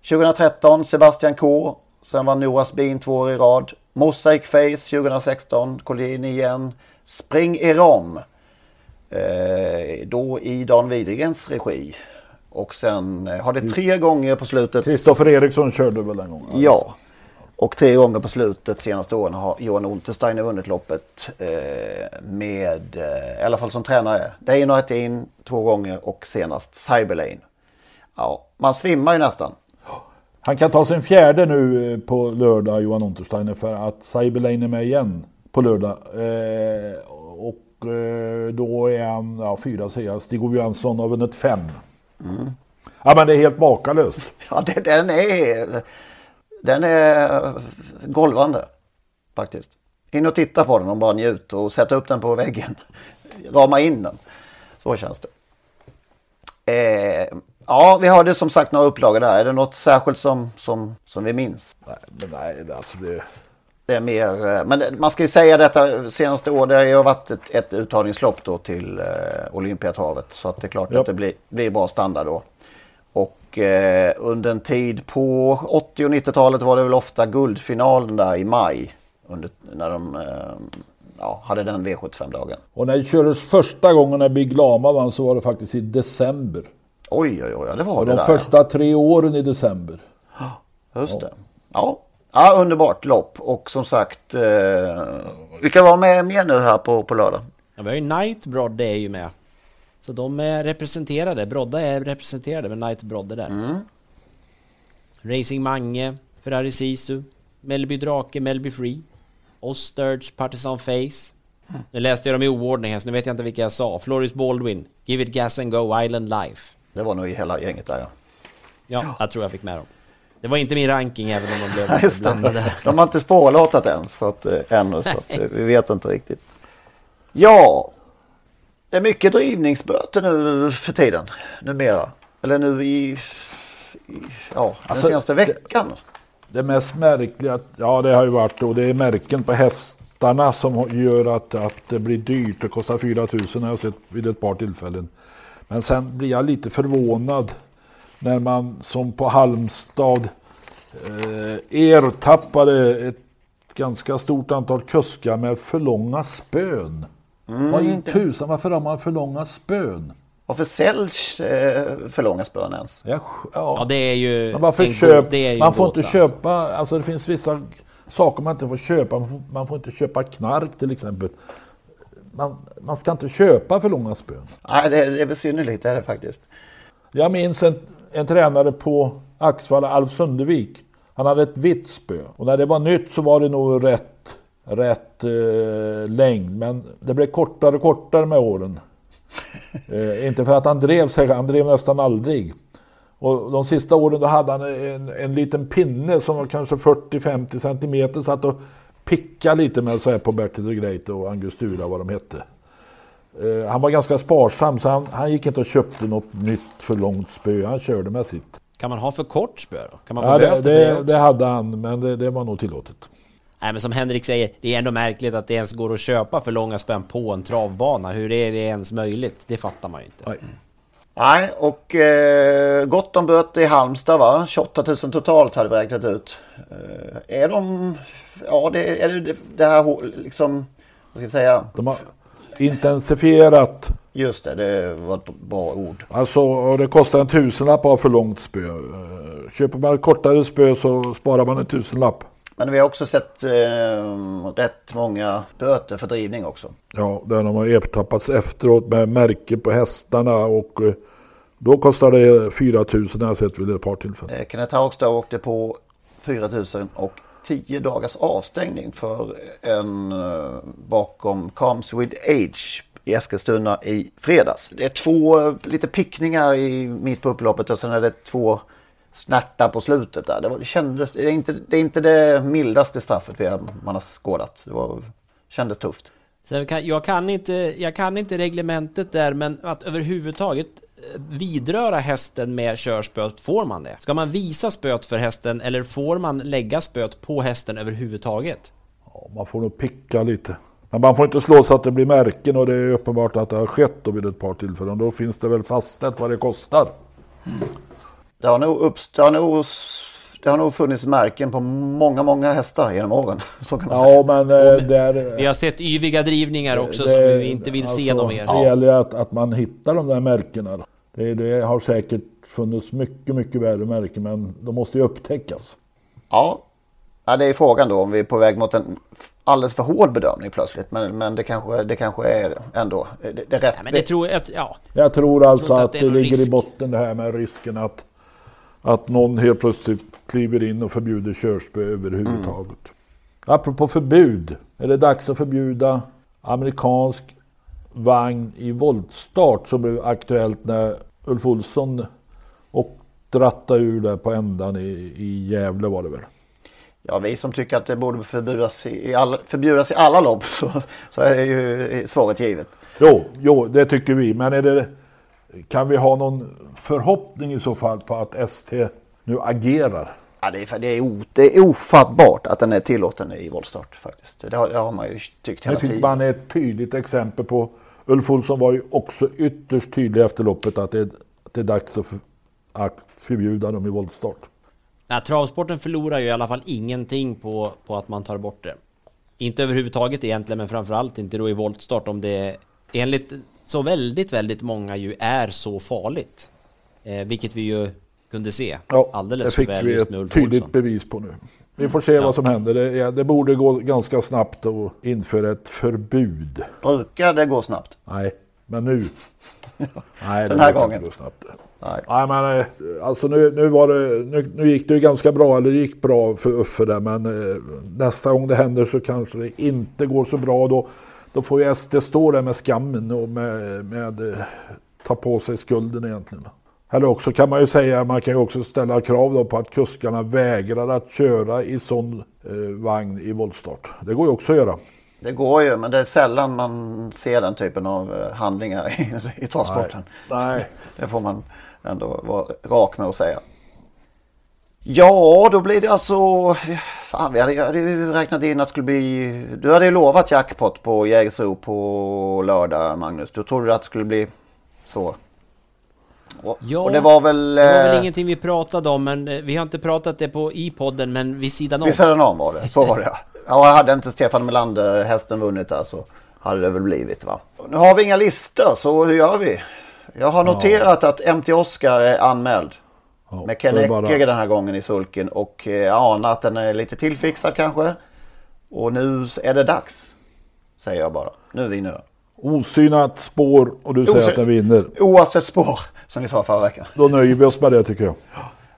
2013 Sebastian K. Sen var Noras Bin två år i rad. Mosaic Face 2016. Collini igen. Spring Erom. Eh, då i Dan Widregens regi. Och sen eh, har det tre gånger på slutet. Kristoffer Eriksson körde väl den gången? Ja. Och tre gånger på slutet senaste åren har Johan Untersteiner vunnit loppet eh, med, eh, i alla fall som tränare, Deino Hettin två gånger och senast Cyberlane. Ja, man svimmar ju nästan. Han kan ta sin fjärde nu eh, på lördag, Johan Untersteiner, för att Saibelein är med igen på lördag. Eh, och eh, då är han, ja fyra säger jag, Stig-Ove Johansson har vunnit fem. Mm. Ja men det är helt makalöst. [LAUGHS] Ja, det, den är... Den är golvande. Faktiskt. In och titta på den och bara njut och sätta upp den på väggen. [LAUGHS] Rama in den. Så känns det. Eh, ja, vi hade som sagt några upplagor där. Är det något särskilt som, som, som vi minns? Nej, men nej, alltså det... Det är mer, eh, men man ska ju säga detta senaste år, det har ju varit ett, ett uttagningslopp då till eh, Olympiatravet. Så att det är klart Ja. att det blir, blir bra standard då. Och eh, under en tid på 80 och 90-talet var det väl ofta guldfinalen där i maj. Under, när de eh, ja, hade den V75-dagen. Och när det kördes första gången när Big Lama vann så var det faktiskt i december. Oj, oj, oj, det var Och det de där. första tre åren i december. Just det. Ja. ja, underbart lopp. Och som sagt, eh, vilka var med mer nu här på, på lördag? Ja, vi har ju Night är ju med. Så de är representerade. Brodda är representerade med Night Brodde där. Mm. Racing Mange, Ferrari Sisu, Melby Drake, Melby Free, Osturge, Partisan Face. Nu läste jag dem i oordning här så nu vet jag inte vilka jag sa. Floris Baldwin, Give It Gas and Go, Island Life. Det var nog i hela gänget där ja. Ja, jag tror jag fick med dem. Det var inte min ranking även om de blev [LAUGHS] Ja, blandade. De har inte spårlåtat än, så att, eh, ännu, så att, eh, vi vet inte riktigt. Ja, det är mycket drivningsböter nu för tiden, numera. Eller nu i, i ja, den Alltså, senaste veckan. Det mest märkliga, ja det har ju varit och det är märken på hästarna som gör att, att det blir dyrt. Det kostar 4 000 har jag sett vid ett par tillfällen. Men sen blir jag lite förvånad när man som på Halmstad eh, ertappade ett ganska stort antal kuskar med för långa spön. Mm. Vad i tusan, varför har man för långa spön? Varför säljs eh, för långa spön ens? Ja, Ja, det är ju... Varför en köp, det är ju man får inte köpa, alltså det finns vissa saker man inte får köpa. Man får, man får inte köpa knark till exempel. Man, man ska inte köpa för långa spön. Nej, det, det är besynnerligt, det är det faktiskt. Jag minns en, en tränare på Axvalla, Alf Sundevik. Han hade ett vitt spö. Och när det var nytt så var det nog rätt, rätt eh, längd. Men det blev kortare och kortare med åren. [LAUGHS] eh, inte för att han drev sig, han drev nästan aldrig. Och de sista åren då hade han en, en liten pinne som var kanske 40-50 centimeter. Satt och pickade lite med så här på Bertil the Great och Angustura vad de hette. Eh, han var ganska sparsam så han, han gick inte och köpte något nytt för långt spö. Han körde med sitt. Kan man ha för kort spö då? Kan man få Ja, det, det det hade han men det, det var nog tillåtet. Nej men som Henrik säger, det är ändå märkligt att det ens går att köpa för långa spön på en travbana. Hur är det ens möjligt? Det fattar man ju inte. Nej, och eh, gott om böter i Halmstad va? 28 000 totalt hade vi räknat ut. Eh, är de, ja det är det, det här liksom, vad ska jag säga? De har intensifierat. Just det, det var ett bra ord. Alltså och det kostar en tusenlapp att ha för långt spö. Eh, Köper man ett kortare spö så sparar man en tusenlapp. Men vi har också sett eh, rätt många böter för drivning också. Ja, där de har ertappats efteråt med märke på hästarna och eh, då kostar det 4 000 har jag sett vid ett par tillfällen. Eh, Kenneth Haugstad åkte på 4 000 och 10 dagars avstängning för en eh, bakom Comes with Age i Eskilstuna i fredags. Det är två eh, lite pickningar i mitt på upploppet och sen är det två snärtar på slutet där. Det, var, det, kändes, det, är inte, det är inte det mildaste straffet vi har, man har skådat. Det var, kändes tufft. Sen kan, jag, kan inte, jag kan inte reglementet där, men att överhuvudtaget eh, vidröra hästen med körspöet, får man det? Ska man visa spöet för hästen eller får man lägga spöet på hästen överhuvudtaget? Ja, man får nog picka lite. Men man får inte slå så att det blir märken och det är uppenbart att det har skett då vid ett par tillfällen. Då finns det väl fastställt vad det kostar. Det har nog, uppst- det har nog, det har nog funnits märken på många, många hästar genom åren. [LAUGHS] Så kan man säga. Ja, men eh, där... Vi har sett yviga drivningar också det- som vi inte vill se alltså, någon mer. Det gäller ju att, att man hittar de där märkena. Det, det har säkert funnits mycket, mycket värre märken men de måste ju upptäckas. Ja. ja, det är frågan då om vi är på väg mot en alldeles för hård bedömning plötsligt. Men, men det, kanske, det kanske är ändå det, det är rätt. Men det tror jag, ja. Jag tror alltså tror inte att, att det är ligger risk. i botten det här med risken att, att någon helt plötsligt kliver in och förbjuder körspö överhuvudtaget. Mm. Apropå förbud. Är det dags att förbjuda amerikansk vagn i voltstart som blev aktuellt när Ulf Olsson och dratta ur där på ändan i, i Gävle var det väl. Ja, vi som tycker att det borde förbjudas i, all, förbjudas i alla lopp [LAUGHS] så, så är ju svaret givet. Jo, jo, det tycker vi. Men är det, kan vi ha någon förhoppning i så fall på att ST nu agerar? Ja, det, är, det, är o, det är ofattbart att den är tillåten i voltstart faktiskt. Det har, det har man ju tyckt hela tiden. Man ett tydligt exempel på. Ulf Olsson var ju också ytterst tydlig efter loppet att det, att det är dags att, för, att förbjuda dem i voltstart. Nej, travsporten förlorar ju i alla fall ingenting på, på att man tar bort det. Inte överhuvudtaget egentligen, men framförallt inte då i voltstart om det enligt så väldigt, väldigt många ju är så farligt. Eh, vilket vi ju kunde se ja, alldeles för väl just med Ulf Olsson. tydligt bevis på nu. Vi får se ja. vad som händer. Det, det, borde gå ganska snabbt att införa ett förbud. Brukar det gå snabbt? Nej, men nu. [LAUGHS] Nej, Den här gången? Gå snabbt. Nej. Nej men eh, alltså nu, nu, var det, nu, nu gick det ju ganska bra, eller det gick bra för Uffe där men eh, nästa gång det händer så kanske det inte går så bra. Då, då får ju SD stå där med skammen och med, med eh, ta på sig skulden egentligen. Eller också kan man ju säga, man kan ju också ställa krav på att kuskarna vägrar att köra i sån eh, vagn i voltstart. Det går ju också att göra. Det går ju, men det är sällan man ser den typen av eh, handlingar i, i travsporten. Nej. Nej. Det får man ändå vara rak med att säga. Ja, då blir det alltså... Fan, vi hade, hade ju räknat in att det skulle bli... Du hade ju lovat jackpot på Jägersro på lördag, Magnus. Du trodde att det skulle bli så. Och, ja, och det var väl... Det var väl eh, ingenting vi pratade om, men eh, vi har inte pratat det på i podden, men vid sidan om. Vid sidan om var det, så var det ja. hade inte Stefan Melander hästen vunnit där så hade det väl blivit va. Nu har vi inga listor, så hur gör vi? Jag har noterat ja. att MT Oscar är anmäld. Ja, med Ken Ecke bara... den här gången i sulken och jag eh, anar att den är lite tillfixad kanske. Och nu är det dags. Säger jag bara. Nu vinner den. Osynat spår och du säger Osy... att den vinner. Oavsett spår som vi sa förra veckan. Då nöjer vi oss med det tycker jag.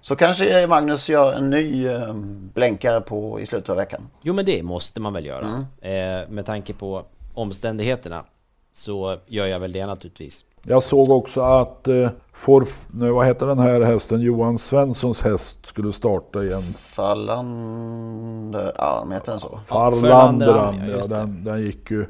Så kanske Magnus gör en ny eh, blänkare på i slutet av veckan. Jo men det måste man väl göra. Mm. Eh, med tanke på omständigheterna så gör jag väl det naturligtvis. Jag såg också att eh, Forf, nu, vad heter den här hästen? Johan Svenssons häst skulle starta igen. Fallander, ja de heter den så. Farlander, ja, den, den gick ju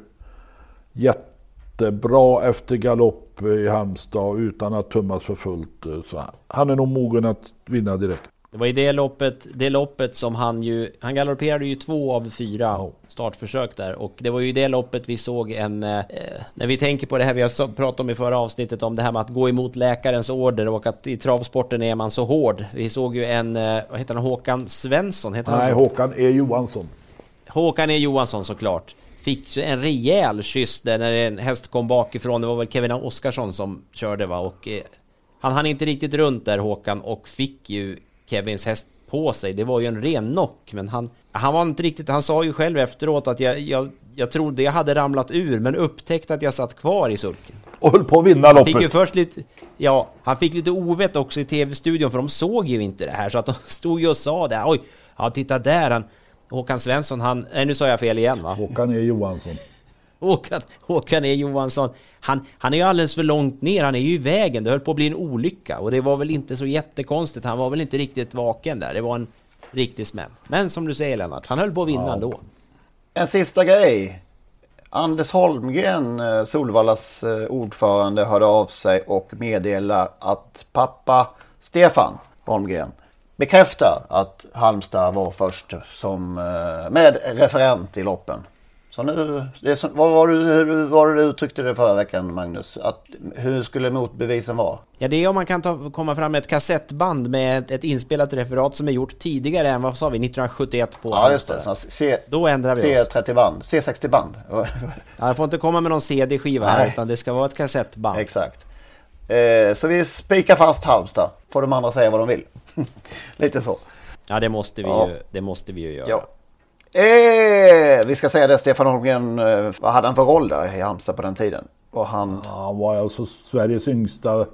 jättebra efter galopp i Halmstad utan att tummas för fullt. Så han är nog mogen att vinna direkt. Det var i det loppet, det loppet som han ju, han galopperade ju två av fyra startförsök där och det var ju i det loppet vi såg en, eh, när vi tänker på det här vi har pratat om i förra avsnittet om det här med att gå emot läkarens order och att i travsporten är man så hård. Vi såg ju en, eh, vad heter han, Håkan Svensson? Heter Nej, han Håkan E Johansson. Håkan E Johansson såklart. Fick en rejäl kyss där när en häst kom bakifrån. Det var väl Kevin Oskarsson som körde va och eh, han hann inte riktigt runt där Håkan och fick ju Kevins häst på sig. Det var ju en ren knock, men han, han var inte riktigt, han sa ju själv efteråt att jag, jag, jag trodde jag hade ramlat ur, men upptäckte att jag satt kvar i sulken. Och höll på att vinna loppet. Han fick ju först lite, ja, han fick lite ovett också i tv-studion, för de såg ju inte det här, så att de [LAUGHS] stod ju och sa det. Oj, ja titta där, han, Håkan Svensson, han, nej nu sa jag fel igen va? Håkan E Johansson. Håkan, Håkan E Johansson, han, han är ju alldeles för långt ner, han är ju i vägen, det höll på att bli en olycka och det var väl inte så jättekonstigt, han var väl inte riktigt vaken där, det var en riktig smäll. Men som du säger Lennart, han höll på att vinna ja. ändå. En sista grej. Anders Holmgren, eh, Solvallas eh, ordförande, hörde av sig och meddelar att pappa Stefan Holmgren bekräftar att Halmstad var först som eh, med referent i loppen. Så nu, det som, vad var det, hur var det du uttryckte det förra veckan Magnus? Att, hur skulle motbevisen vara? Ja det är om man kan ta, komma fram med ett kassettband med ett, ett inspelat referat som är gjort tidigare än vad sa vi 1971 på Ja just det, C, då ändrar vi oss. C30 band, C60 band. ja, det får inte komma med någon CD-skiva här utan det ska vara ett kassettband. Exakt. Eh, så vi spikar fast Halmstad, får de andra säga vad de vill. [LAUGHS] Lite så. Ja det måste vi, ja. ju, det måste vi ju göra. Ja. Eh, vi ska säga det, Stefan Holmgren, eh, vad hade han för roll där i Halmstad på den tiden? Och han... Ja, han var alltså Sveriges yngsta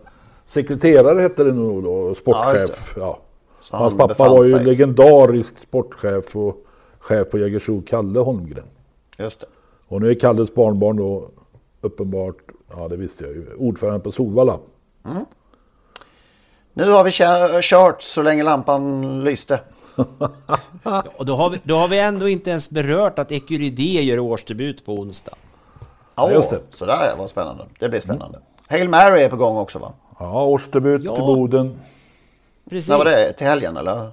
sekreterare hette det nog då, sportchef. Ja, ja. Så Hans han pappa var ju sig- legendarisk sportchef och chef på Jägersro, Kalle Holmgren. Just det. Och nu är Kalles barnbarn då uppenbart, ja det visste jag ju, ordförande på Solvalla. Mm. Nu har vi kö- kört så länge lampan lyste. Och då har, vi, då har vi ändå inte ens berört att Ecuride gör årsdebut på onsdag. Ja, just det. Sådär vad spännande. Det blir spännande. Hail Mary är på gång också va? Ja, årsdebut Ja. till Boden. Precis. När var det? Till helgen eller?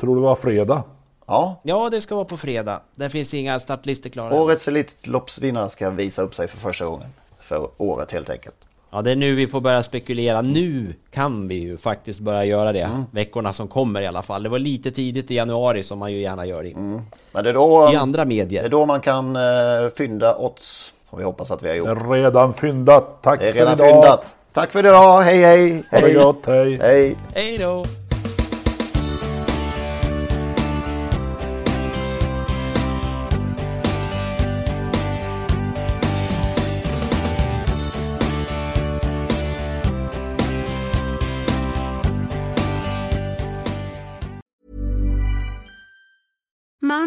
Tror det var fredag. Ja. Ja, det ska vara på fredag. Där finns inga startlistor klara. Årets Elitloppsvinnare ska visa upp sig för första gången. För året helt enkelt. Ja, det är nu vi får börja spekulera. Nu kan vi ju faktiskt börja göra det. Mm. Veckorna som kommer i alla fall. Det var lite tidigt i januari som man ju gärna gör i, Men det är då, i andra det medier. är då man kan uh, fynda odds. Som vi hoppas att vi har Det gjort. är redan fyndat. Tack Det är för redan idag. fyndat. Tack för idag. Hej hej. Ha det hej. gott, hej. Hej. Hej då!